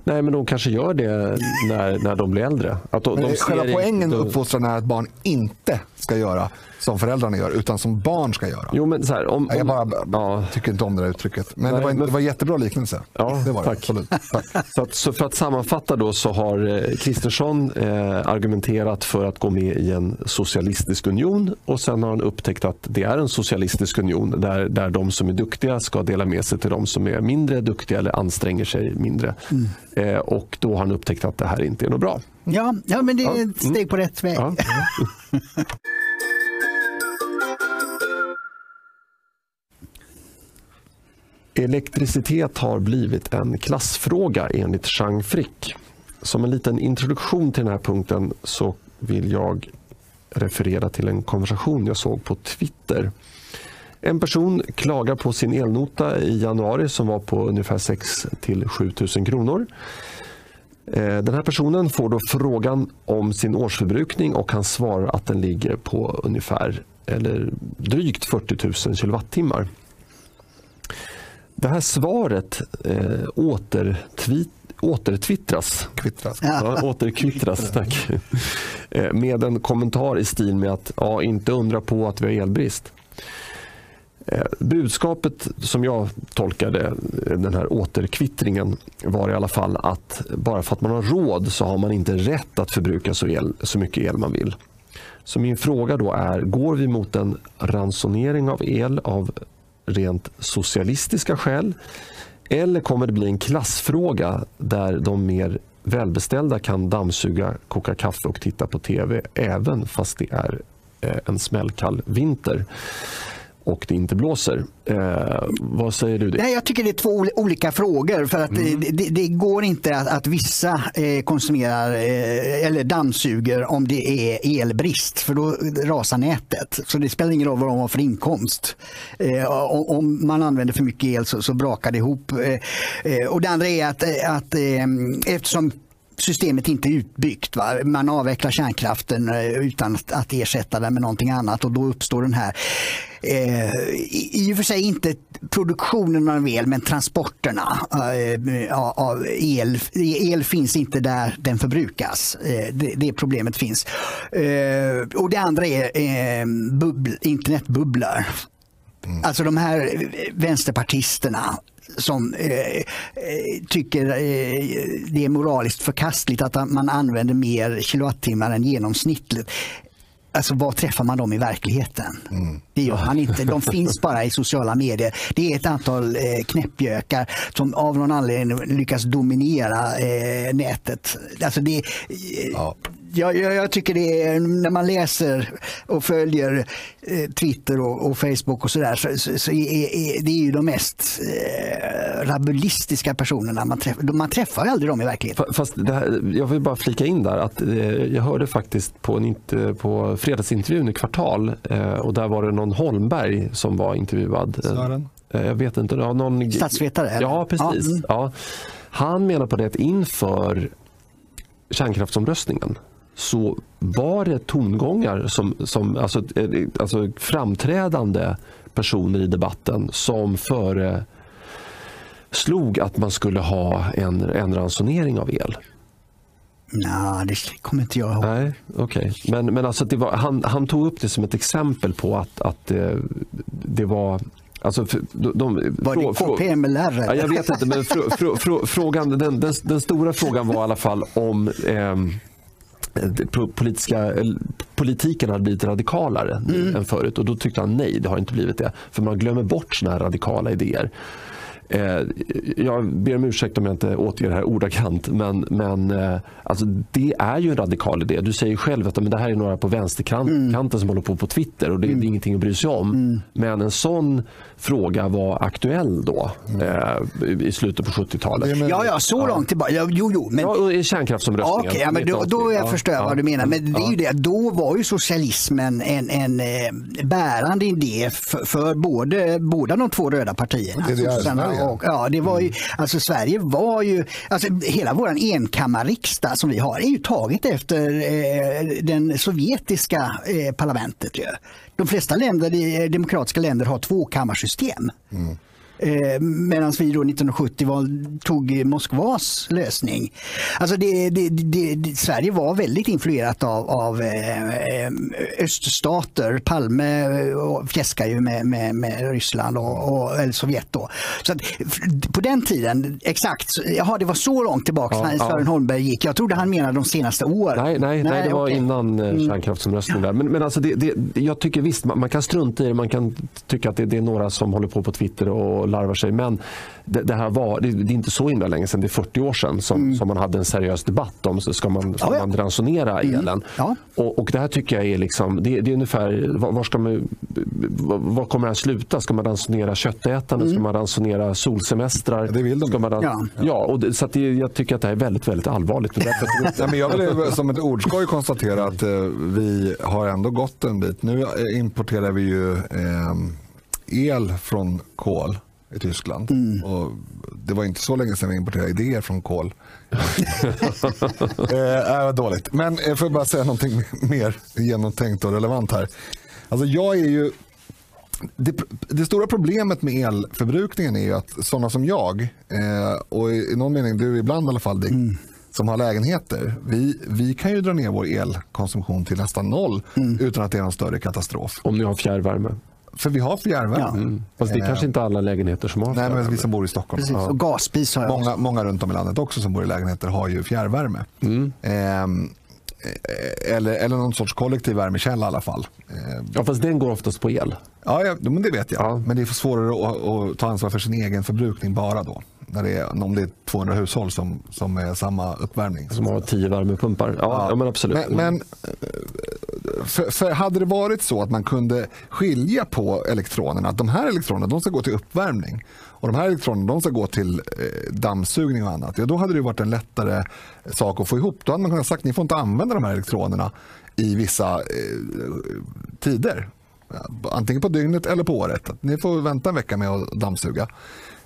Nej, men de kanske gör det när, när de blir äldre. Att de, de själva poängen med uppfostran är att barn inte ska göra som föräldrarna gör, utan som barn ska göra. Jo, men så här, om, jag bara, ja. tycker inte om det där uttrycket. Men, nej, det, var, men... det var en jättebra liknelse. Ja, det var tack. Tack. Så, att, så för att sammanfatta då så har eh, Kristersson eh, argumenterat för att gå med i en socialistisk union och sen har han upptäckt att det är en socialistisk union där, där de som är duktiga ska dela med sig till de som är mindre duktiga eller anstränger sig mindre. Mm. Eh, och då har han upptäckt att det här inte är något bra. Ja, ja men det är ett steg på rätt väg. Ja. Elektricitet har blivit en klassfråga enligt Chang Frick. Som en liten introduktion till den här punkten så vill jag referera till en konversation jag såg på Twitter. En person klagar på sin elnota i januari som var på ungefär 6 till 7 000 kronor. Eh, den här personen får då frågan om sin årsförbrukning och han svarar att den ligger på ungefär eller drygt 40 000 kilowattimmar. Det här svaret eh, återtweet, återtwittras, Kvittras. Ja, återkvittras tack. Eh, med en kommentar i stil med att ja, inte undra på att vi har elbrist. Eh, budskapet som jag tolkade eh, den här återkvittringen var i alla fall att bara för att man har råd så har man inte rätt att förbruka så, el, så mycket el man vill. Så min fråga då är, går vi mot en ransonering av el av rent socialistiska skäl? Eller kommer det bli en klassfråga där de mer välbeställda kan dammsuga, koka kaffe och titta på tv även fast det är eh, en smällkall vinter? Och det inte blåser. Eh, vad säger du? Det? Nej, jag tycker det är två olika frågor. för att mm. det, det, går inte att, att vissa eh, konsumerar eh, eller dammsuger om det är elbrist för då rasar nätet. Så det spelar ingen roll vad de har för inkomst. Eh, om man använder för mycket el så, så brakar det ihop. Och det andra är att, att eftersom systemet inte är utbyggt. Va? Man avvecklar kärnkraften utan att ersätta den med någonting annat och då uppstår den här eh, i och för sig inte produktionen av el men transporterna eh, av el. El finns inte där den förbrukas. Eh, det, det problemet finns. Eh, och det andra är eh, bubbl, internetbubblor. Mm. Alltså de här vänsterpartisterna som eh, eh, tycker eh, det är moraliskt förkastligt att man använder mer kilowattimmar än genomsnittligt. Alltså var träffar man dem i verkligheten? Mm. Det gör man inte. De finns bara i sociala medier. Det är ett antal eh, knäppjökar som av någon anledning lyckas dominera eh, nätet. Alltså det, eh, ja jag, jag, jag, tycker det är, när man läser och följer eh, Twitter och, och, Facebook och sådär så, så, så är, är, det är ju de mest eh, rabulistiska personerna man träffar. Man träffar aldrig dem i verkligheten. Fast här, jag vill bara flika in där att eh, jag hörde faktiskt på, en, på fredagsintervjun i Kvartal eh, och där var det någon Holmberg som var intervjuad. Sören? Eh, jag vet inte. Någon... Statsvetare? Eller? Ja, precis. Ja. Mm. Ja. Han menar på det att inför kärnkraftsomröstningen så var det tongångar som, som alltså, eh, alltså framträdande personer i debatten som före slog att man skulle ha en, en ransonering av el. Nej, det kommer inte jag ihåg. Nej, okay. Men, men alltså det var, han, han tog upp det som ett exempel på att, att det, eh, det var Alltså, de, de, var det KPMLR? Ja, jag vet inte, men fr, fr, fr, frågan, den, den, den, stora frågan var i alla fall om eh, politiska, politiken hade blivit radikalare mm. än förut och då tyckte han nej, det har inte blivit det. För man glömmer bort såna här radikala idéer. Eh, jag ber om ursäkt om jag inte återger det här ordagrant, men, men eh, alltså, det är ju en radikal idé. Du säger själv att men det här är några på vänsterkanten mm. som håller på på Twitter och det, mm. det är ingenting att bry sig om. Mm. Men en sån fråga var aktuell då mm. eh, i slutet på 70-talet. Ja, ja, så långt tillbaka. Ja, jo, jo, men... Ja, i kärnkraftsomröstningen. Okay, ja, men då, då jag förstår jag vad du menar. Men det är ju det, då var ju socialismen en, en eh, bärande idé för, för både, båda de två röda partierna. Det är och, ja, det var ju, mm. alltså Sverige var ju, alltså hela vår enkammarriksdag som vi har är ju taget efter eh, den sovjetiska eh, parlamentet. Ju. De flesta länder, demokratiska länder har tvåkammarsystem. Mm. Eh, Medan vi då 1970 var, tog Moskvas lösning. Alltså det, det, det, Sverige var väldigt influerat av, av eh, öststater. Palme eh, fjäskar ju med, med, med Ryssland och, och, eller Sovjet. Då. Så att, på den tiden, exakt, jaha, det var så långt tillbaka ja, när Sören ja. Holmberg gick. Jag trodde han menade de senaste åren. Nej, nej, nej, nej det var okay. innan eh, mm. kärnkraftsomröstningen. Mm. Men, men alltså det, jag tycker visst, man, man, kan strunta i det. Man kan tycka att det, det är några som håller på på Twitter och larvar sig. Men det, det här var, det, det, är inte så himla länge sedan, det är 40 år sedan som, mm. som man hade en seriös debatt om ska man, ska ja, man ransonera mm. elen. Ja. Och, och, det här tycker jag är, liksom, det, det är ungefär, var, var, ska man, var kommer det här sluta? Ska man ransonera köttätande? Mm. Ska man ransonera solsemestrar? det vill de. Ska man, ja. ja, och så jag tycker att det här är väldigt, väldigt allvarligt. ja, men jag vill som ett ordskoj konstatera att eh, vi har ändå gått en bit. Nu importerar vi ju eh, el från kol i Tyskland. Mm. Och det var inte så länge sedan vi importerade idéer från kol. eh, äh, dåligt. Men jag får bara säga någonting mer genomtänkt och relevant här. Alltså jag är ju... Det, det stora problemet med elförbrukningen är ju att sådana som jag, eh, och i någon mening du ibland i alla fall Dick, mm som har lägenheter, vi, vi kan ju dra ner vår elkonsumtion till nästan noll mm. utan att det är någon större katastrof. Om ni har fjärrvärme? För vi har fjärrvärme. Ja. Mm. Fast det är kanske inte alla lägenheter som har Nej, men vi som bor i Stockholm. Precis. Och gasspis har jag många, många runt om i landet också som bor i lägenheter har ju fjärrvärme. Mm. Ehm, eh, eller, eller någon sorts kollektiv värmekälla i alla fall. Ehm. Ja, fast den går oftast på el. Ja, ja men det vet jag. Ja. Men det är svårare att, att ta ansvar för sin egen förbrukning bara då när det är, om det är 200 hushåll som, som är samma uppvärmning. Som har 10 värmepumpar. Ja, ja. ja men absolut. Men, men för, för, hade det varit så att man kunde skilja på elektronerna, att de här elektronerna de ska gå till uppvärmning och de här elektronerna de ska gå till eh, dammsugning och annat, ja, då hade det varit en lättare sak att få ihop. Då hade man kunnat sagt att ni får inte använda de här elektronerna i vissa eh, tider. Antingen på dygnet eller på året. Ni får vänta en vecka med att dammsuga.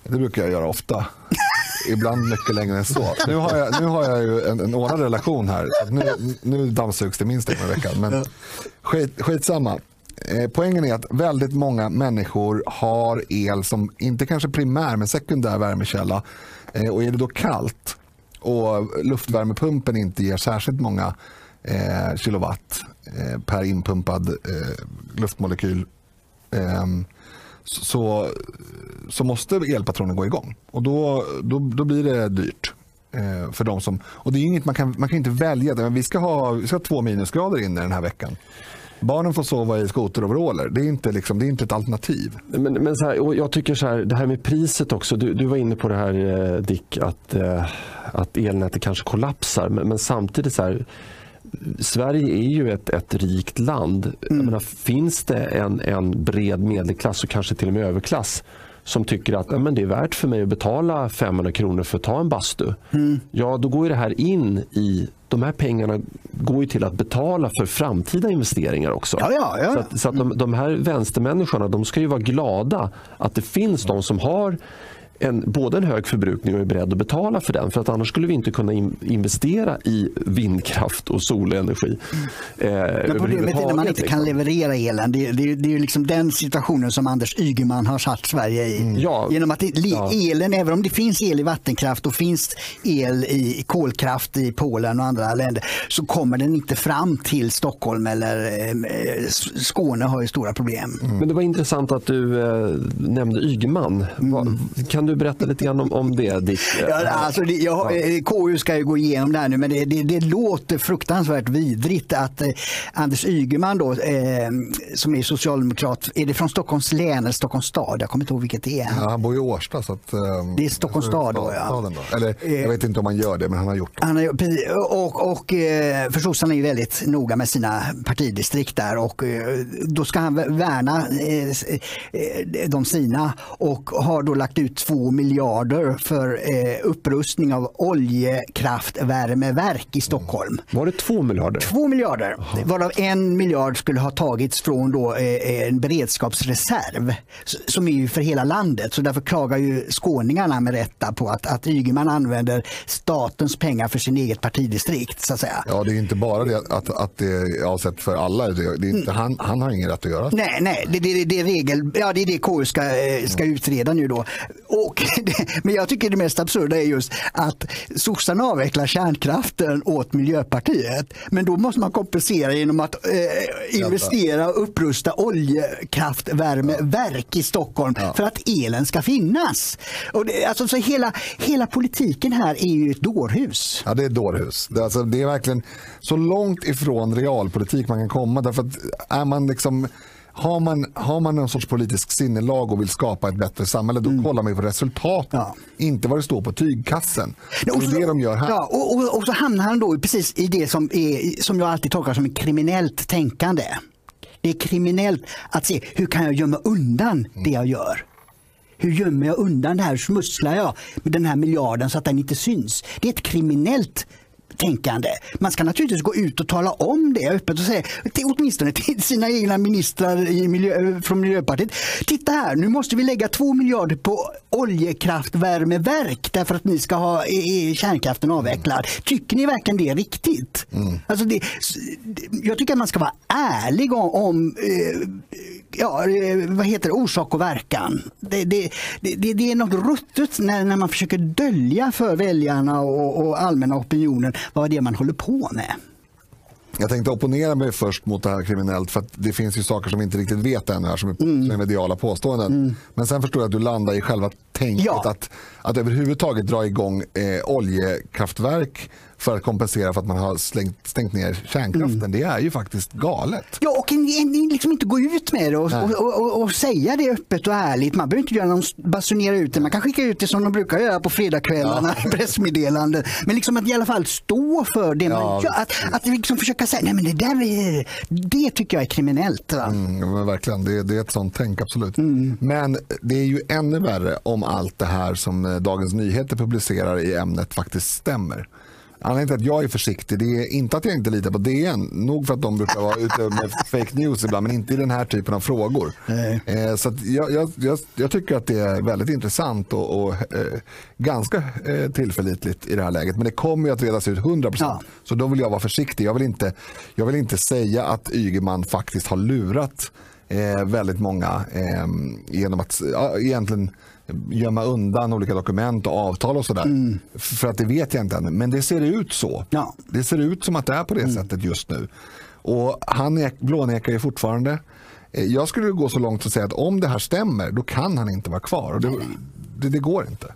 Det brukar jag göra ofta. Ibland mycket längre än så. Nu har jag, nu har jag ju en, en ordnad relation här. Nu, nu dammsugs det minst en gång i veckan. Men skit, skitsamma. Eh, poängen är att väldigt många människor har el som inte kanske primär men sekundär värmekälla. Eh, och är det då kallt och luftvärmepumpen inte ger särskilt många eh, kilowatt eh, per inpumpad eh, luftmolekyl ehm, så, så måste elpatronen gå igång. Och då, då, då blir det dyrt. Eh, för de som, och det är inget man kan, man kan inte välja. Det. Vi, ska ha, vi ska ha två minusgrader inne den här veckan. Barnen får sova i skoteroveraller. Det är inte, liksom, det är inte ett alternativ. Men, men så här, jag tycker så här, det här med priset också. Du, du var inne på det här eh, Dick, att, eh, att elnätet kanske kollapsar. Men, men samtidigt så här, Sverige är ju ett, ett rikt land. Mm. Menar, finns det en, en bred medelklass och kanske till och med överklass som tycker att men det är värt för mig att betala 500 kronor för att ta en bastu. Mm. Ja, då går det här in i de här pengarna går ju till att betala för framtida investeringar också. Ja, ja, ja. Så, att, så att de, de, här vänstermänniskorna de ska ju vara glada att det finns de som har en, både en hög förbrukning och är beredd att betala för den. För att annars skulle vi inte kunna in, investera i vindkraft och solenergi. Mm. Eh, problemet är när man inte kan liksom. leverera elen. Det, det, det är liksom den situationen som Anders Ygeman har satt Sverige i. Mm. Ja. Genom att det, ja. elen, även om det finns el i vattenkraft och finns el i kolkraft i Polen och andra länder så kommer den inte fram till Stockholm eller eh, Skåne har ju stora problem. Mm. Men det var intressant att du eh, nämnde Ygeman. Mm. Kan du berätta lite grann om, om det? Ditt, ja, alltså, det, jag, eh, KU ska ju gå igenom det här nu men det, det, det låter fruktansvärt vidrigt att eh, Anders Ygeman då, eh, som är socialdemokrat, är det från Stockholms län eller Stockholms stad? Jag kommer inte ihåg vilket det är. Ja, han bor i Årsta. Så att, eh, det är Stockholms stad då ja. Då. Eller, jag vet inte om han gör det men han har gjort det. Han har, och, och, eh, för sossarna är väldigt noga med sina partidistrikt där och eh, då ska han värna eh, de sina och har då lagt ut två miljarder för upprustning av oljekraftvärmeverk i Stockholm. Var det två miljarder? Två miljarder, Aha. varav en miljard skulle ha tagits från då en beredskapsreserv som är ju för hela landet. Så därför klagar ju skåningarna med rätta på att, att Ygeman använder statens pengar för sin eget partidistrikt. Så att säga. Ja, det är inte bara det att, att det är avsett för alla. Det är inte, han, han har ingen rätt att göra Nej, nej det, det, det, är regel, ja, det är det KU ska, eh, ska utreda nu. Då. Och, men jag tycker det mest absurda är just att sossarna avvecklar kärnkraften åt Miljöpartiet. Men då måste man kompensera genom att eh, investera och upprusta oljekraftvärmeverk i Stockholm ja. för att elen ska finnas. Och det, alltså, så hela, hela politiken här är ju ett dårhus. Ja, det är ett dårhus. Det, alltså, det är verkligen så långt ifrån realpolitik man kan komma. Därför att är man liksom har man, har man någon sorts politisk sinnelag och vill skapa ett bättre samhälle, då mm. kollar man på resultatet. Ja. Inte vad det står på tygkassen. Ja, och så, det är det de gör här. Ja, och, och, och, så hamnar han då precis i det som, är, som jag alltid tolkar som ett kriminellt tänkande. Det är kriminellt att se hur kan jag gömma undan det jag gör. Hur gömmer jag undan det här? Hur smusslar jag med den här miljarden så att den inte syns? Det är ett kriminellt tänkande. Man ska naturligtvis gå ut och tala om det öppet och säga, åtminstone till sina egna ministrar i miljö, från Miljöpartiet. Titta här, nu måste vi lägga två miljarder på oljekraftvärmeverk därför att ni ska ha kärnkraften avvecklad. Tycker ni verkligen det är riktigt? Mm. Alltså det, jag tycker att man ska vara ärlig om, om eh, ja, eh, vad heter det, orsak och verkan. Det, det, det, det är något ruttet när, när man försöker dölja för väljarna och, och allmänna opinionen vad det är man håller på med. Jag tänkte opponera mig först mot det här kriminellt för att det finns ju saker som vi inte riktigt vet ännu här som är, mm. mediala påståenden. Mm. Men sen förstår jag att du landar i själva tänket ja. att, att överhuvudtaget dra igång eh, oljekraftverk för att kompensera för att man har slängt, stängt ner kärnkraften. Mm. Det är ju faktiskt galet. Ja, och en, en, liksom inte gå ut med det och, och, och, och, säga det öppet och ärligt. Man behöver inte göra någon, basunera ut det. Man kan skicka ut det som de brukar göra på fredagskvällarna, ja. pressmeddelanden. Men liksom att i alla fall stå för det man ja, gör. Att, att liksom försöka säga, nej men det där är, det tycker jag är kriminellt. Mm, men verkligen, det, det, är ett sånt tänk absolut. Mm. Men det är ju ännu värre om allt det här som eh, Dagens Nyheter publicerar i ämnet faktiskt stämmer. Anledningen till att jag är försiktig det är inte att jag inte litar på DN. Nog för att de brukar vara ute med fake news ibland men inte i den här typen av frågor. Eh, så jag, jag, jag, jag, tycker att det är väldigt intressant och, och eh, ganska eh, tillförlitligt i det här läget. Men det kommer ju att redas ut 100%. Ja. Så då vill jag vara försiktig. Jag vill inte, jag vill inte säga att Ygeman faktiskt har lurat eh, väldigt många genom att ja, egentligen gömma undan olika dokument och avtal och sådär. Mm. För att det vet jag inte ännu. Men det ser ut så. Ja. Det ser ut som att det är på det mm. sättet just nu. Och han blånekar ju fortfarande. Eh, jag skulle gå så långt att säga att om det här stämmer då kan han inte vara kvar. Och det, det, det går inte.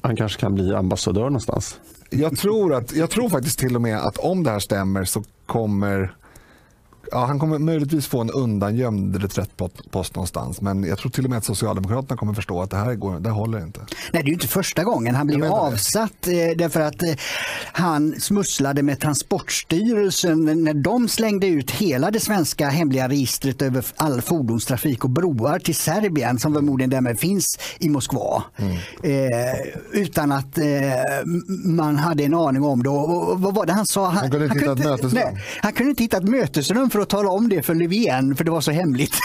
Han kanske kan bli ambassadör någonstans. Jag tror, att, jag tror faktiskt till och med att om det här stämmer så kommer ja, han kommer möjligtvis få en undangömd reträttpost någonstans. Men jag tror till och med att Socialdemokraterna kommer förstå att det här, går, det håller inte. Nej, det är inte första gången. Han blir avsatt eh, därför att eh, han smusslade med Transportstyrelsen när de slängde ut hela det svenska hemliga registret över all fordonstrafik och broar till Serbien som förmodligen därmed finns i Moskva. Mm. Eh, utan att eh, man hade en aning om det. Och, och, vad var det han sa? Han, han kunde inte hitta ett mötesrum. han kunde inte hitta ett mötesrum för att tala om det för Löfven för det var så hemligt.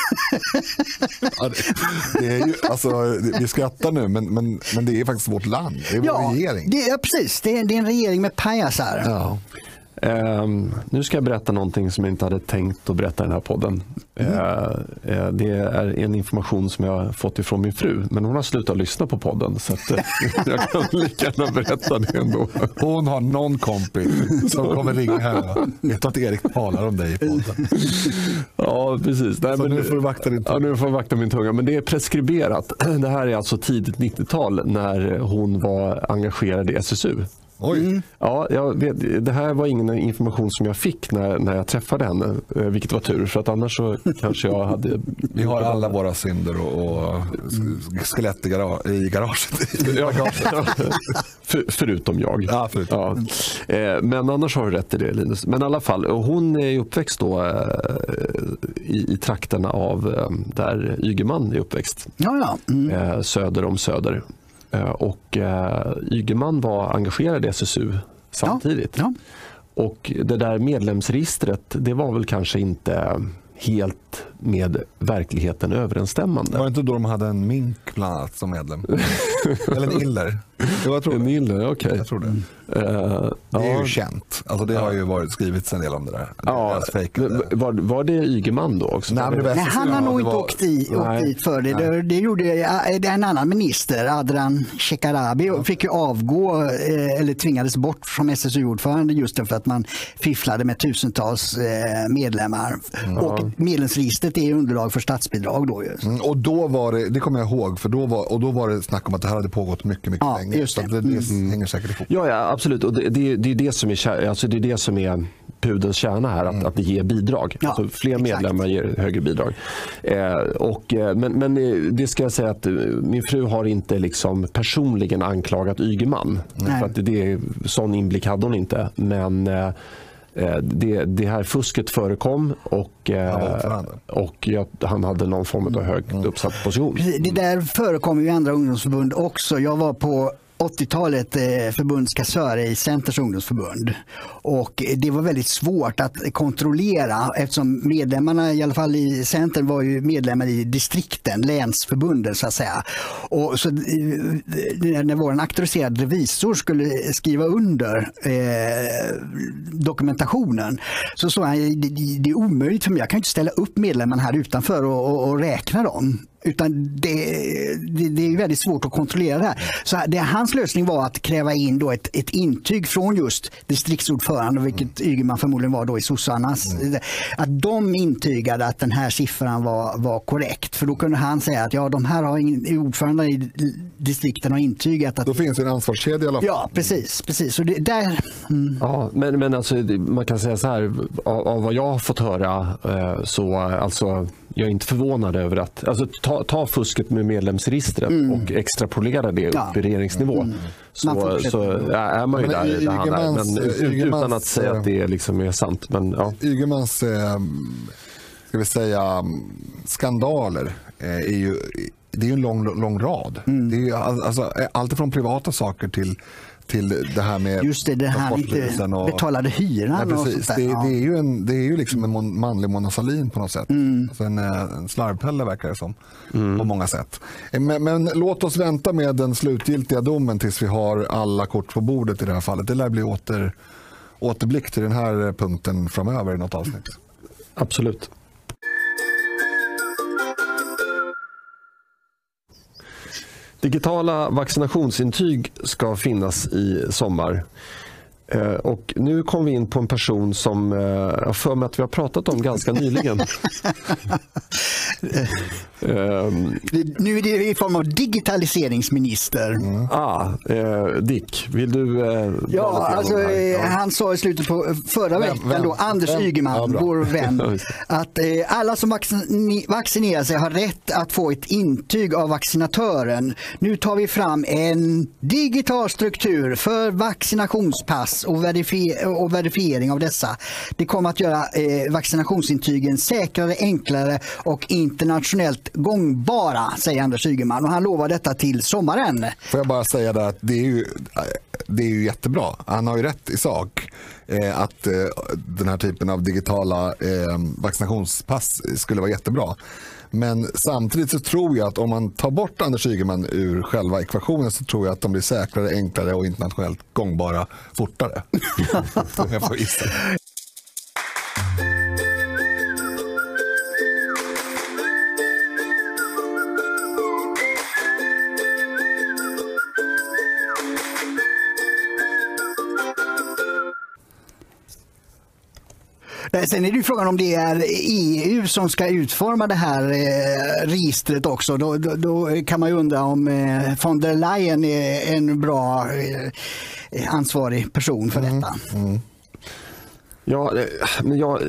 ja, det, det, är ju, alltså, vi skrattar nu men, men, men det är faktiskt vårt land. Det är vår ja, regering. Det, ja, precis. Det är, det är en regering med pajasar. Ja. Um, nu ska jag berätta någonting som jag inte hade tänkt att berätta i den här podden. Mm. Uh, det är en information som jag har fått ifrån min fru, men hon har slutat lyssna på podden så att, uh, jag kan lika gärna berätta det ändå. Hon har någon kompis som kommer ringa här och vet att Erik talar om dig i podden. Ja, precis. Nej, så men, nu får du vakta din tunga. Ja, nu får jag vakta min tunga. Men det är preskriberat. Det här är alltså tidigt 90-tal när hon var engagerad i SSU. Oj. Mm. Ja, jag vet, det här var ingen information som jag fick när, när jag träffade henne, eh, vilket var tur. För att annars så kanske jag hade... Vi har alla våra synder och, och skelett i, gara, i garaget. Ja, för, förutom jag. Ja, förutom. Ja. Eh, men annars har du rätt i det Linus. Men i alla fall, hon är uppväxt då eh, i, i trakterna av där Ygeman är uppväxt. Ja, ja. Mm. Söder om Söder. Eh, och eh, Ygeman var engagerad i SSU samtidigt. Ja, ja. Och det där medlemsregistret, det var väl kanske inte helt med verkligheten överensstämmande. Var det inte då de hade en mink bland annat som medlem? Eller en iller? Jo, jag tror en iller, okej. Okay. Jag tror det. Uh, det är ja. ju känt. Alltså, det har ju varit skrivits en del om det där. Ja, var, var det Ygeman då också? Nej, Nej han har nog inte var... åkt, i, åkt dit för det. det. Det gjorde en annan minister, Adran Shekarabi, fick ju avgå eh, eller tvingades bort som SSU-ordförande just för att man fifflade med tusentals eh, medlemmar. Mm. Och medlemsregistret är underlag för statsbidrag då. Mm, och då var det, det kommer jag ihåg, för då var, och då var det snack om att det här hade pågått mycket, mycket ja, länge. Just det. Så det, det mm. hänger säkert ihop. Ja, ja absolut. Och det, det, det, är det som är, alltså det är det som är pudelns kärna här, att, mm. att det ger bidrag. Ja, alltså fler exakt. medlemmar ger högre bidrag. Eh, och, eh, men, men eh, det ska jag säga att eh, min fru har inte liksom personligen anklagat Ygeman. För att det, sån inblick hade hon inte. Men eh, det, det, här fusket förekom och, han, och jag, han hade någon form av högt mm. uppsatt position. Det där förekommer i andra ungdomsförbund också. Jag var på 80-talet eh, förbundskassör i Centers ungdomsförbund. Och eh, det var väldigt svårt att kontrollera eftersom medlemmarna, i alla fall i Centern, var ju medlemmar i distrikten, länsförbunden så att säga. Och så, eh, när vår auktoriserade revisor skulle skriva under eh, dokumentationen så sa han det, det är omöjligt för mig, jag kan inte ställa upp medlemmarna här utanför och, och, och räkna dem. Utan det, det, det, är väldigt svårt att kontrollera det här. Så det, hans lösning var att kräva in då ett, ett intyg från just distriktsordförande, vilket mm. Ygeman förmodligen var då i sossarnas. Mm. Att de intygade att den här siffran var, var korrekt. För då kunde han säga att ja, de här har ingen, ordförande i distrikten har intygat att... Då finns en ansvarskedja i alla fall. Ja, precis. precis. Så det, där, mm. ja, men, men alltså, man kan säga så här, av, av vad jag har fått höra eh, så alltså jag är inte förvånad över att... Alltså, ta, ta fusket med medlemsregistret mm. och extrapolera det upp i regeringsnivå. Mm. Så, så är man ju men, där det handlar. Men, utan att säga att det liksom är sant. Men, ja. Ygemans eh, ska vi säga, skandaler eh, är ju det är en lång, lång rad. Mm. Det är alltså, allt från privata saker till till det här med Just det, det här inte och, betalade hyran. Nej, precis. Det, ja. det, är ju en, det är ju liksom en manlig Mona Sahlin på något sätt. Mm. Alltså en, eh, en slarvpelle verkar det som. Mm. På många sätt. Eh, men, men, låt oss vänta med den slutgiltiga domen tills vi har alla kort på bordet i det här fallet. Det lär bli åter, återblick till den här punkten framöver i något avsnitt. Absolut. Digitala vaccinationsintyg ska finnas i sommar. Eh, och nu kom vi in på en person som eh, jag för mig att vi har pratat om ganska nyligen. um, nu är det i form av digitaliseringsminister. Mm. Ah, eh, Dick, vill du? Eh, ja, alltså, eh, han sa i slutet på förra vem, veckan, då, Anders vem? Ygeman, ja, vår vän, att eh, alla som vaccin vaccinerar sig har rätt att få ett intyg av vaccinatören. Nu tar vi fram en digital struktur för vaccinationspass och, verifi och verifiering av dessa. Det kommer att göra eh, vaccinationsintygen säkrare, enklare och internationellt gångbara, säger Anders Ygeman. Och han lovar detta till sommaren. Får jag bara säga det att det är ju, det är ju jättebra. Han har ju rätt i sak. Eh, att eh, den här typen av digitala eh, vaccinationspass skulle vara jättebra. Men samtidigt så tror jag att om man tar bort Anders Ygeman ur själva ekvationen så tror jag att de blir säkrare, enklare och internationellt gångbara fortare. Sen är det frågan om det är EU som ska utforma det här eh, registret också. Då, då, då kan man ju undra om eh, von der Leyen är en bra eh, ansvarig person för detta. Mm. Mm. Ja, men jag,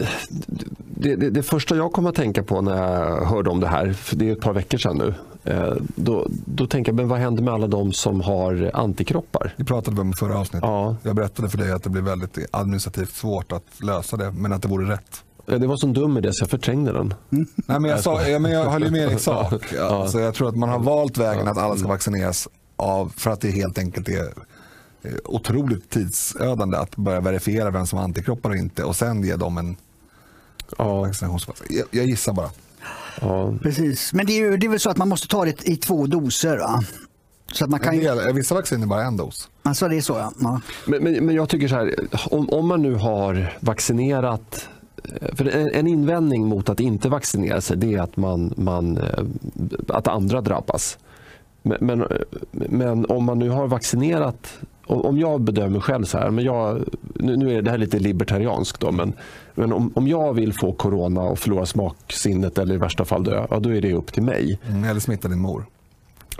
det, det, det, första jag kom att tänka på när jag hörde om det här, för det är ett par veckor sedan nu, Eh, då, då tänker jag, men vad händer med alla de som har antikroppar? Det pratade vi om i förra avsnittet. Ja. Jag berättade för dig att det blir väldigt administrativt svårt att lösa det, men att det vore rätt. Det var så dum idé så jag förträngde den. Mm. Nej, men jag, sa, ja, men jag håller med i sak. Ja. Alltså, jag tror att man har valt vägen att alla ska vaccineras av, för att det helt enkelt är otroligt tidsödande att börja verifiera vem som har antikroppar och inte och sen ge dem en ja. vaccinationspass. Jag, jag gissar bara. Ja. Precis, men det är, ju, det är väl så att man måste ta det i två doser? Va? Så att man kan... del, vissa vacciner bara en dos. Alltså det är så ja. ja. Men, men, men, jag tycker så här, om, om man nu har vaccinerat eh, för en, en invändning mot att inte vaccinera sig det är att, man, man, eh, att andra drabbas. Men, men, men, om man nu har vaccinerat om jag bedömer själv så här, men jag, nu är det här lite libertarianskt då, men, men om, om jag vill få corona och förlora smaksinnet eller i värsta fall dö, ja, då är det upp till mig. Mm, eller smitta din mor.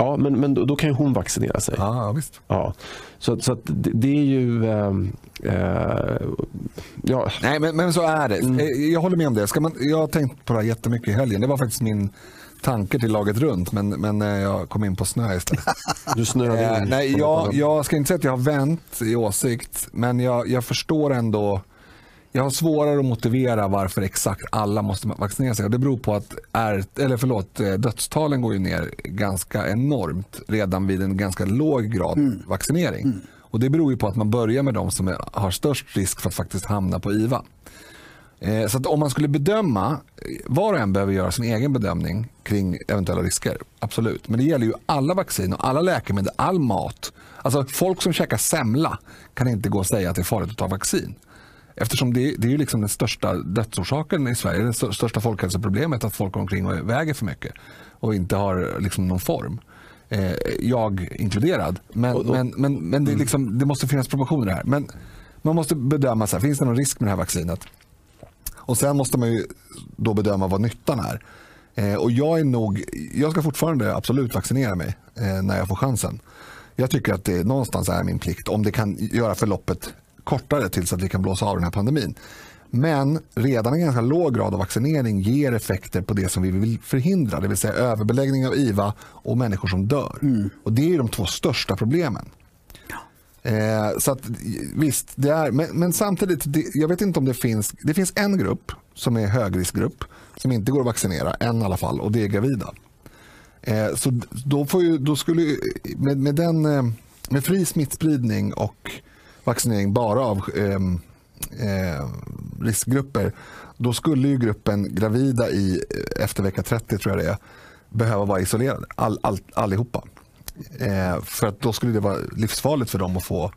Ja, men, men då, då kan ju hon vaccinera sig. Ja, visst. Ja. Så, så det, det, är ju... Äh, äh, ja. Nej, men, men så är det. Mm. Eh, jag håller med om det. Ska man, jag har tänkt på det här jättemycket i helgen. Det var faktiskt min tanke till laget runt men, men jag kom in på snö istället. Du snöade in? Eh, nej, jag, jag ska inte säga att jag har vänt i åsikt men jag, jag förstår ändå jag har svårare att motivera varför exakt alla måste vaccinera sig. Och det beror på att är, eller förlåt, eh, dödstalen går ju ner ganska enormt redan vid en ganska låg grad mm. vaccinering. Mm. Och Det beror ju på att man börjar med de som har störst risk för att faktiskt hamna på IVA. Eh, så att om man skulle bedöma, var och en behöver göra sin egen bedömning kring eventuella risker. Absolut. Men det gäller ju alla vaccin och alla läkemedel, all mat. Alltså folk som käkar semla kan inte gå och säga att det är farligt att ta vaccin. Eftersom det, det är ju liksom den största dödsorsaken i Sverige, det största folkhälsoproblemet att folk går omkring och väger för mycket och inte har liksom någon form. Eh, jag inkluderad. Men, och, och, men, men, men det, liksom, det, måste finnas proportioner här. Men man måste bedöma, så här, finns det någon risk med det här vaccinet? Och Sen måste man ju då bedöma vad nyttan är. Eh, och jag, är nog, jag ska fortfarande absolut vaccinera mig eh, när jag får chansen. Jag tycker att det någonstans är min plikt om det kan göra förloppet kortare tills att vi kan blåsa av den här pandemin. Men redan en ganska låg grad av vaccinering ger effekter på det som vi vill förhindra. Det vill säga överbeläggning av IVA och människor som dör. Mm. Och Det är de två största problemen. Eh, så att, visst, det är, men, men, samtidigt, det, jag vet inte om det finns, det finns en grupp som är högriskgrupp som inte går att vaccinera, en i alla fall, och det är gravida. Eh, så då, får ju, då skulle ju, med, med, den, eh, med fri smittspridning och vaccinering bara av ehm, eh, riskgrupper, då skulle ju gruppen gravida i, efter vecka 30 tror jag det är, behöva vara isolerade, all, all, allihopa. Eh, för att då skulle det vara livsfarligt för dem att få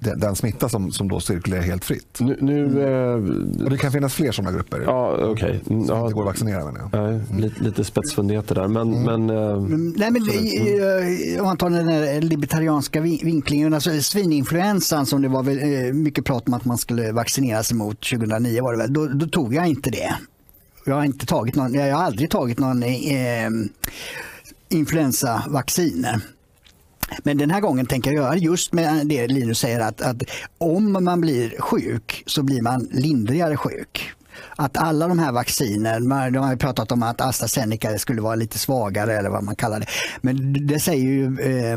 den, den smitta som, som då cirkulerar helt fritt. Nu, nu eh, och det kan finnas fler sådana grupper ja, okay. som ja, inte går att vaccinera. Men, ja. mm. lite, lite spetsfundigheter där. Men, mm. men, eh, Nej, men mm. om man tar den här libertarianska vinklingen, alltså svininfluensan som det var väl, eh, mycket prat om att man skulle vaccinera sig mot 2009 var det väl, då, då tog jag inte det. Jag har, inte tagit någon, jag har aldrig tagit någon eh, influensavacciner. Men den här gången tänker jag göra just med det Linus säger att, att om man blir sjuk så blir man lindrigare sjuk att alla de här vacciner, de har pratat om att AstraZeneca skulle vara lite svagare eller vad man kallar det. Men det säger ju eh,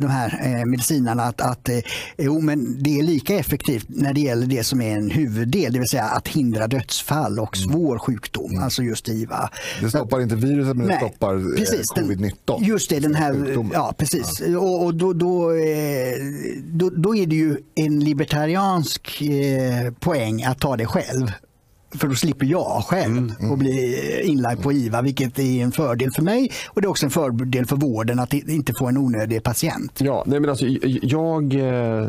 de här eh, medicinerna att, att eh, jo, men det är lika effektivt när det gäller det som är en huvuddel, det vill säga att hindra dödsfall och mm. svår sjukdom, mm. alltså just IVA. Det stoppar inte viruset men nej, det stoppar eh, precis, covid-19. Just det, den här, ja precis. Ja. Och, och då, då, eh, då, då, är det ju en libertariansk eh, poäng att ta det själv. För då slipper jag själv mm, mm. bli inlagd på IVA, vilket är en fördel för mig och det är också en fördel för vården att inte få en onödig patient. Ja, nej men alltså, jag, eh,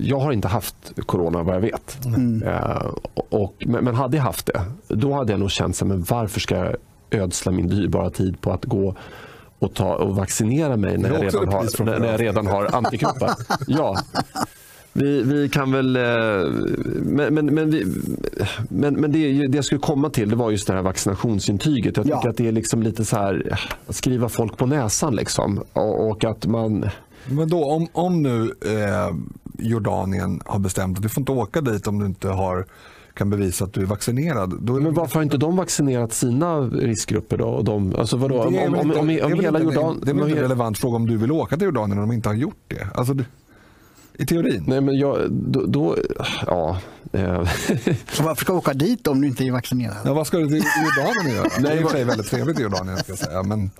jag har inte haft corona vad jag vet. Mm. Uh, och, men hade jag haft det, då hade jag nog känt sig, men varför ska jag ödsla min dyrbara tid på att gå och, ta och vaccinera mig när jag redan har, när jag redan har antikroppar. ja. Vi, vi kan väl... Eh, men, men, men, vi, men, men det, det jag skulle komma till det var just det här vaccinationsintyget. Jag tycker ja. att det är liksom lite så här att skriva folk på näsan. Liksom. Och, och att man... Men då om, om nu eh, Jordanien har bestämt att du får inte åka dit om du inte har kan bevisa att du är vaccinerad. Är men varför har inte de vaccinerat sina riskgrupper? Då? Och de, alltså vadå? Om, om, om, om, hela Jordan, det är väl en relevant fråga om du vill åka till Jordanien om de inte har gjort det. Alltså, i teorin. Nej, men jag, då, då ja. Eh. varför ska du åka dit om du inte är vaccinerad? Ja, vad ska du till Jordanien göra? Nej, det är i och för sig väldigt trevligt i Jordanien. Ska jag säga. Men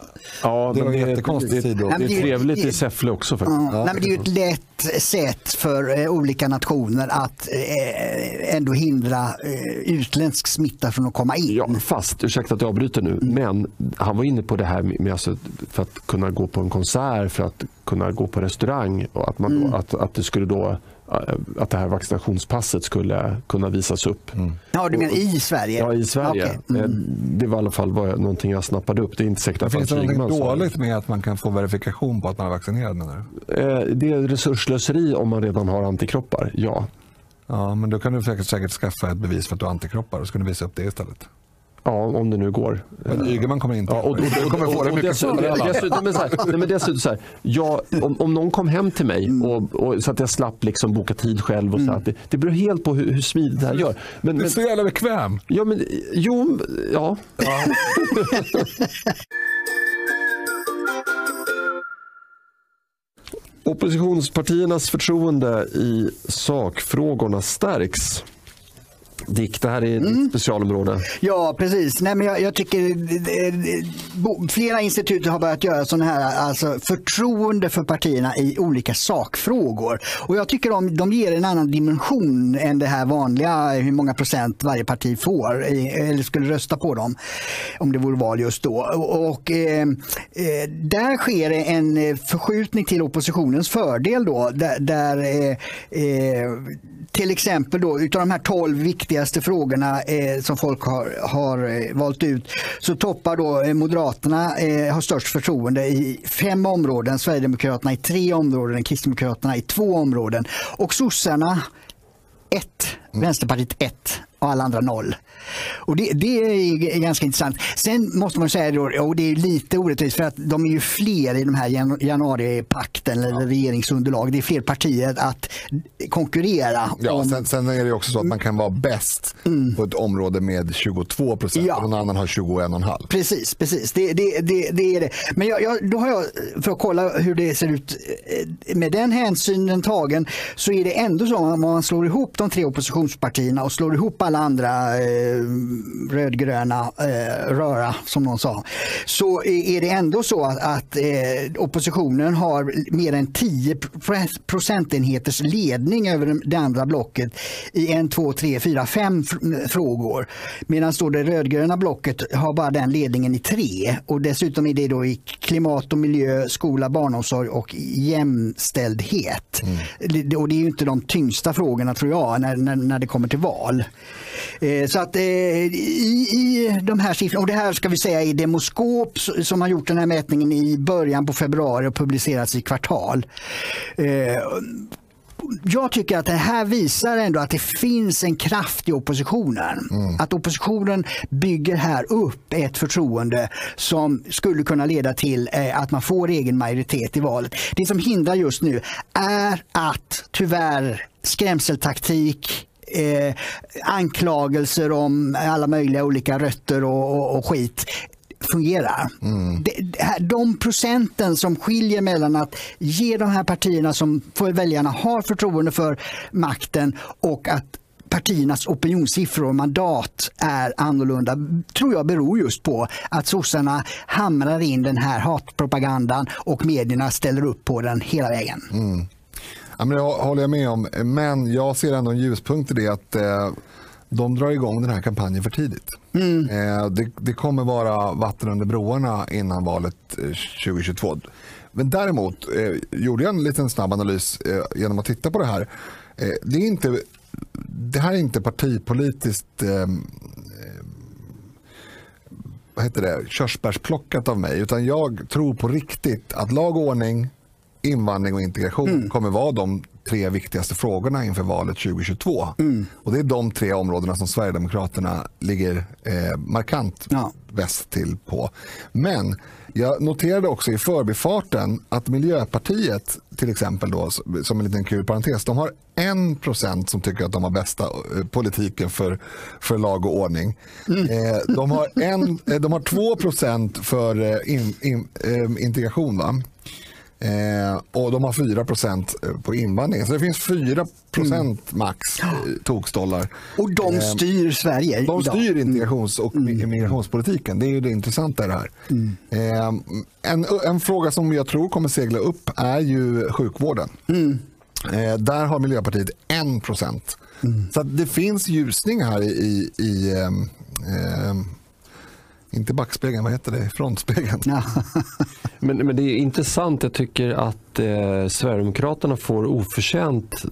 ja, det var en jättekonstig tid. Det, det är trevligt i Säffle också. Faktiskt. Ja, nej, men det är ju ett lätt sätt för eh, olika nationer att eh, ändå hindra eh, utländsk smitta från att komma in. Ja, fast, ursäkta att jag avbryter nu, mm. men han var inne på det här med alltså, för att kunna gå på en konsert, för att kunna gå på restaurang och att, man mm. att, att det skulle då eh, att det här vaccinationspasset skulle kunna visas upp. Mm. Ja, du menar i Sverige? Ja, i Sverige. Okay. Mm. Det var i alla fall någonting jag snappade upp. Det är inte säkert att Finns det något dåligt med att man kan få verifikation på att man är vaccinerad? Menar du? Eh, det är resurslöseri om man redan har antikroppar, ja. Ja, men då kan du säkert, säkert skaffa ett bevis för att du har antikroppar och så kan du visa upp det istället. Ja, om det nu går. Men Ygeman kommer inte. Ja, och, och, och, kommer få det mycket dessutom, dessutom, så här, jag, om, om någon kom hem till mig mm. och, så att jag slapp liksom boka tid själv. Och så mm. det, det beror helt på hur, hur smidigt det här gör. Men, du är så jävla bekväm. Ja, men, jo, ja. ja. Oppositionspartiernas förtroende i sakfrågorna stärks. Dick, det här är mm. ditt specialområde. Ja, precis. Nej, men jag, jag tycker flera institut har börjat göra sådana här alltså förtroende för partierna i olika sakfrågor. Och jag tycker de, de ger en annan dimension än det här vanliga hur många procent varje parti får eller skulle rösta på dem om det vore val just då. Och, eh, eh, där sker en förskjutning till oppositionens fördel då där, där eh, eh till exempel då utav de här 12 viktigaste frågorna eh, som folk har, har eh, valt ut så toppar då eh, Moderaterna eh, har störst förtroende i fem områden, Sverigedemokraterna i tre områden, Kristdemokraterna i två områden och sossarna ett, mm. Vänsterpartiet ett och alla andra noll. Och det, det, är ganska intressant. Sen måste man säga då, och det är lite orättvist för att de är ju fler i de här januaripakten eller regeringsunderlag. Det är fler partier att konkurrera ja, om. Sen, sen är det också så att man kan vara bäst mm. på ett område med 22 procent ja. och någon annan har 21,5. Precis, precis. Det, det, det, det är det. Men jag, jag, då har jag, för att kolla hur det ser ut eh, med den hänsynen tagen så är det ändå så att man slår ihop de tre oppositionspartierna och slår ihop alla andra eh, rödgröna eh, röra, som någon sa, så är det ändå så att, att eh, oppositionen har mer än 10 procentenheters ledning över det andra blocket i en, två, tre, fyra, fem frågor. Medan det rödgröna blocket har bara den ledningen i tre. Och dessutom är det då i klimat och miljö, skola, barnomsorg och jämställdhet. Mm. Och det är ju inte de tyngsta frågorna tror jag när, när, när det kommer till val. Eh, så att eh, i, i de här siffrorna, och det här ska vi säga är Demoskop som har gjort den här mätningen i början på februari och publicerats i kvartal eh, jag tycker att det här visar ändå att det finns en kraft i oppositionen. Mm. Att oppositionen bygger här upp ett förtroende som skulle kunna leda till att man får egen majoritet i valet. Det som hindrar just nu är att tyvärr skrämseltaktik eh, anklagelser om alla möjliga olika rötter och, och, och skit fungerar. Mm. De, procenten som skiljer mellan att ge de här partierna som väljarna har förtroende för makten och att partiernas opinionssiffror och mandat är annorlunda tror jag beror just på att sossarna hamrar in den här hatpropagandan och medierna ställer upp på den hela vägen. Mm. Ja, men det håller jag med om, men jag ser ändå en ljuspunkt i det att eh, de drar igång den här kampanjen för tidigt. Mm. Eh, det, det, kommer vara vatten under broarna innan valet 2022. Eh, men däremot eh, gjorde jag en liten snabb analys genom att titta på det här. Det, är inte, det här är inte partipolitiskt vad heter det, körsbärsplockat av mig. Utan jag tror på riktigt att lag och ordning, invandring och integration mm. kommer vara de tre viktigaste frågorna inför valet 2022. Mm. Och Det är de tre områdena som Sverigedemokraterna ligger eh, markant ja. bäst till på. Men jag noterade också i förbifarten att Miljöpartiet till exempel då, som en liten kul parentes, de har en procent som tycker att de har bästa eh, politiken för, för lag och ordning. Mm. Eh, de, har en, eh, de har två procent för eh, in, in, eh, integration. Va? Eh, och de har 4 eh, på invandring. Så det finns 4 mm. max eh, tokstollar. Och de eh, styr eh, Sverige De idag. styr integrations och mm. migrationspolitiken. Det är ju det intressanta i det här. Mm. Eh, en, en fråga som jag tror kommer segla upp är ju sjukvården. Mm. där har Miljöpartiet 1 procent. Mm. Så det finns ljusning här i, i, i inte backspegeln, vad heter det? Frontspegeln. Ja. men, men det är intressant. Jag tycker att eh, Sverigedemokraterna får oförtjänt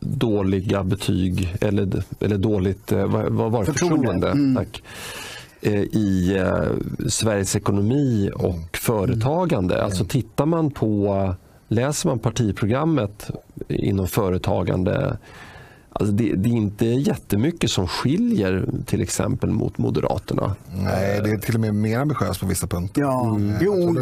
dåliga betyg eller, eller dåligt eh, vad, vad var det? förtroende. förtroende. Mm. Tack eh, i eh, Sveriges ekonomi och företagande. Mm. Alltså tittar man på, läser man partiprogrammet inom företagande Alltså det, det, är inte jättemycket som skiljer till exempel mot Moderaterna. Nej, det är till och med mer ambitiöst på vissa punkter. Ja, mm, jo,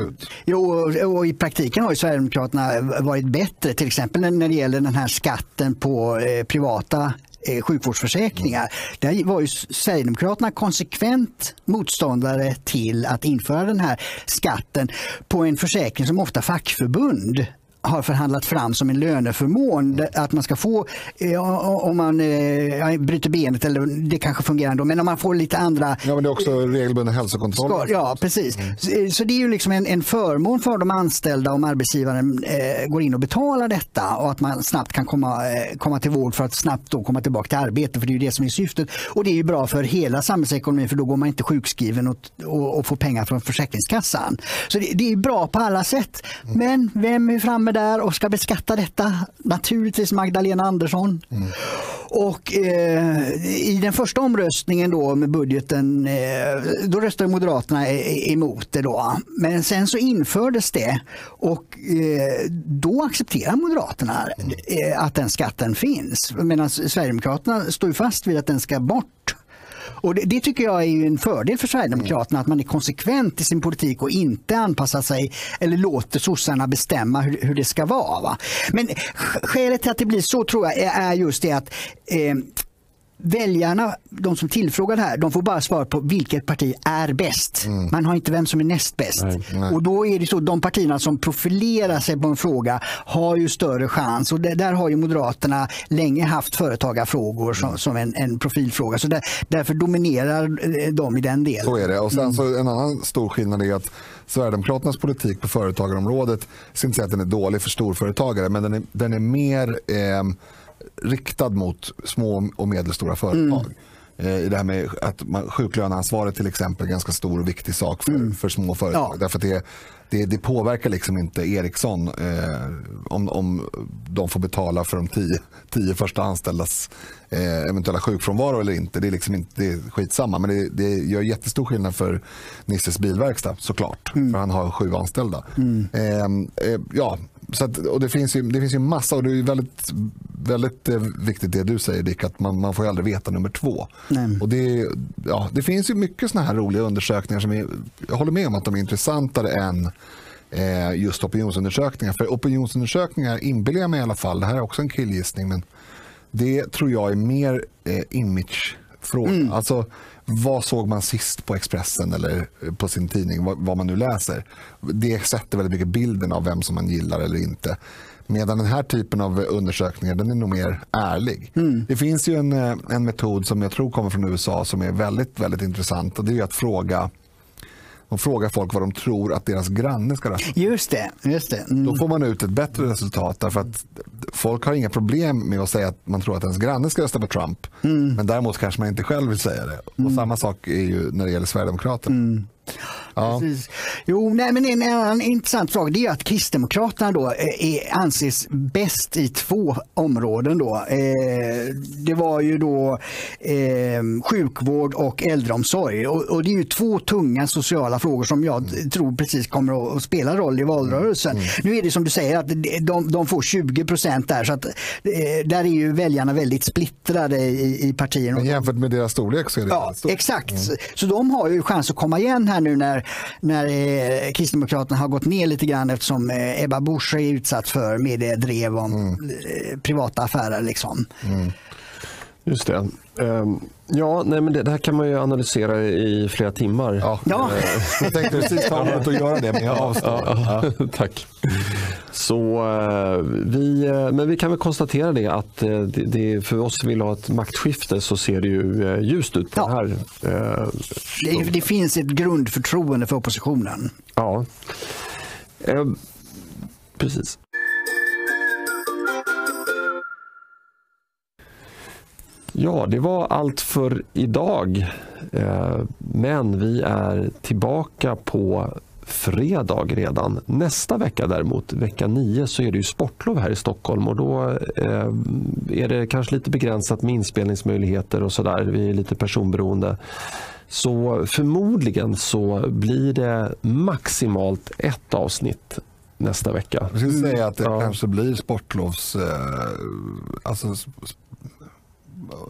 jo, och i praktiken har ju Sverigedemokraterna varit bättre, till exempel när det gäller den här skatten på eh, privata eh, sjukvårdsförsäkringar. Mm. Där var ju Sverigedemokraterna konsekvent motståndare till att införa den här skatten på en försäkring som ofta fackförbund har förhandlat fram som en löneförmån. Att man ska få, eh, om man eh, bryter benet, eller det kanske fungerar ändå, men om man får lite andra... Ja, men det är också regelbunden hälsokontroll. Ja, precis. Mm. Så, eh, så, det är ju liksom en, en förmån för de anställda om arbetsgivaren eh, går in och betalar detta och att man snabbt kan komma, komma till vård för att snabbt då komma tillbaka till arbete, för det är ju det som är syftet. Och det är ju bra för hela samhällsekonomin, för då går man inte sjukskriven och, och, och får pengar från Försäkringskassan. Så det, det är bra på alla sätt. Mm. Men vem är framme kommer där och ska beskatta detta. Naturligtvis Magdalena Andersson. Mm. Och eh, i den första omröstningen då med budgeten, eh, då röstade Moderaterna emot det då. Men sen så infördes det och eh, då accepterar Moderaterna eh, att den skatten finns. Medan Sverigedemokraterna står fast vid att den ska bort. Och det, det, tycker jag är en fördel för Sverigedemokraterna, mm. att man är konsekvent i sin politik och inte anpassar sig eller låter sossarna bestämma hur, hur det ska vara. Va? Men skälet till att det blir så tror jag är just det att eh, väljarna, de som tillfrågar här, de får bara svara på vilket parti är bäst. Mm. Man har inte vem som är näst bäst. Nej, nej. Och då är det så, de partierna som profilerar sig på en fråga har ju större chans. Och det, där har ju Moderaterna länge haft företagarfrågor som, som en, en, profilfråga. Så där, därför dominerar eh, de i den delen. Så är det. Och sen mm. så en annan stor skillnad är att Sverigedemokraternas politik på företagarområdet, jag ska inte säga att den är dålig för storföretagare, men den är, den är mer eh, riktad mot små och medelstora företag. Mm. Eh, I det här med att man, sjuklöneansvaret till exempel är ganska stor och viktig sak för, mm. för små företag. Ja. Därför det, det, det, påverkar liksom inte Ericsson eh, om, om de får betala för de tio, tio första anställdas eh, eventuella sjukfrånvaro eller inte. Det är, liksom inte, det är skitsamma. Men det, det gör jättestor skillnad för Nisses bilverkstad såklart. Mm. För han har sju anställda. Mm. Eh, eh ja, så att, och det, finns ju, det finns ju massa och det är väldigt, väldigt eh, viktigt det du säger Dick, att man, man får aldrig veta nummer två. Och det, ja, det finns ju mycket såna här roliga undersökningar som är, jag håller med om att de är intressantare än eh, just opinionsundersökningar. För opinionsundersökningar inbillar jag mig i alla fall, det här är också en killgissning, men Det tror jag är mer eh, imagefråga. Mm. Alltså, vad såg man sist på Expressen eller på sin tidning, vad, vad, man nu läser. Det sätter väldigt mycket bilden av vem som man gillar eller inte. Medan den här typen av undersökningar den är nog mer ärlig. Mm. Det finns ju en, eh, en metod som jag tror kommer från USA som är väldigt, väldigt intressant. och Det är att fråga de frågar folk vad de tror att deras granne ska rösta Just det. Just det. Mm. Då får man ut ett bättre resultat därför att folk har inga problem med att säga att man tror att ens granne ska rösta på Trump. Mm. Men däremot kanske man inte själv vill säga det. Och mm. Samma sak är ju när det gäller Sverigedemokraterna. Mm. Ja. Jo, nej, men en, en intressant fråga det är att Kristdemokraterna då eh, är, anses bäst i två områden. Då. Eh, det var ju då eh, sjukvård och äldreomsorg. Och, och, det är ju två tunga sociala frågor som jag mm. tror precis kommer att spela roll i valrörelsen. Mm. Nu är det som du säger att de, de får 20 procent där så att eh, där är ju väljarna väldigt splittrade i, i partierna. Men jämfört med deras storlek så är det Ja, exakt. Mm. Så de har ju chans att komma igen här nu när när eh, Kristdemokraterna har gått ner lite grann eftersom eh, Ebba Busch är utsatt för mediedrev om mm. Eh, privata affärer. Liksom. Mm. Just det. Um, ja, nej, men det, det, här kan man ju analysera i flera timmar. Ja. ja. jag tänkte precis ta mig att göra det, men jag avstår. Ja, ja. Tack. Så, uh, vi, uh, men vi kan väl konstatera det att uh, det, det, för oss som vill ha ett maktskifte så ser det ju ljust ut på ja. här. Det, det, finns ett grundförtroende för oppositionen. Ja, precis. Ja, det var allt för idag. Eh, men vi är tillbaka på fredag redan. Nästa vecka däremot, vecka 9, så är det ju sportlov här i Stockholm och då eh, är det kanske lite begränsat med inspelningsmöjligheter och sådär. Vi är lite personberoende. Så förmodligen så blir det maximalt ett avsnitt nästa vecka. Jag skulle säga att det ja. kanske blir sportlovs... Eh, alltså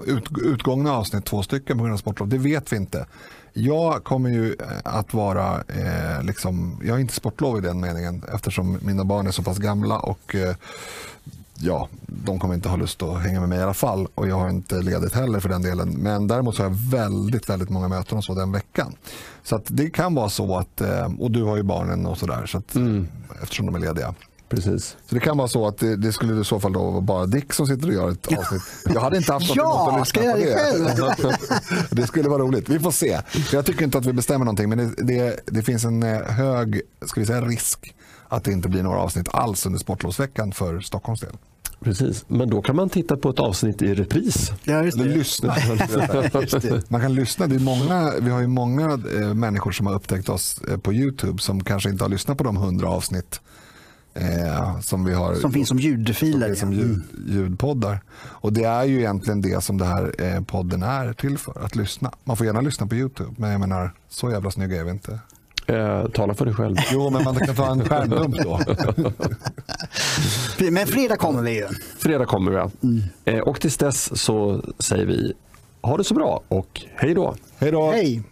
ut, utgångna avsnitt, två stycken på grund av sportlov. Det vet vi inte. Jag kommer ju eh, att vara, eh, liksom, jag är inte sportlov i den meningen eftersom mina barn är så pass gamla och eh, ja, de kommer inte ha lust att hänga med mig i alla fall och jag har inte ledigt heller för den delen. Men däremot så har jag väldigt, väldigt många möten och så den veckan. Så det kan vara så att, eh, och du har ju barnen och sådär så mm. eftersom de är lediga. Precis. Så det kan vara så att det, det, skulle i så fall då vara bara Dick som sitter och gör ett avsnitt. Jag hade inte haft något ja, emot att lyssna på det. det skulle vara roligt. Vi får se. Jag tycker inte att vi bestämmer någonting men det, det, det finns en eh, hög ska vi säga, risk att det inte blir några avsnitt alls under sportlovsveckan för Stockholms del. Precis, men då kan man titta på ett avsnitt i repris. Ja, just det. Lyssna. just det. Man kan lyssna. Det är många, vi har ju många eh, människor som har upptäckt oss eh, på Youtube som kanske inte har lyssnat på de hundra avsnitt Eh, som, vi har, som finns som ljudfiler. Som, ljud, mm. ljudpoddar. Och det är ju egentligen det som den här eh, podden är till för, att lyssna. Man får gärna lyssna på YouTube, men jag menar, så jävla snygga är vi inte. Eh, tala för dig själv. Jo, men man kan ta en skärmdump då. men fredag kommer vi ju. Fredag kommer vi, ja. Mm. Eh, och tills dess så säger vi ha det så bra och hej då. Hej då. Hej.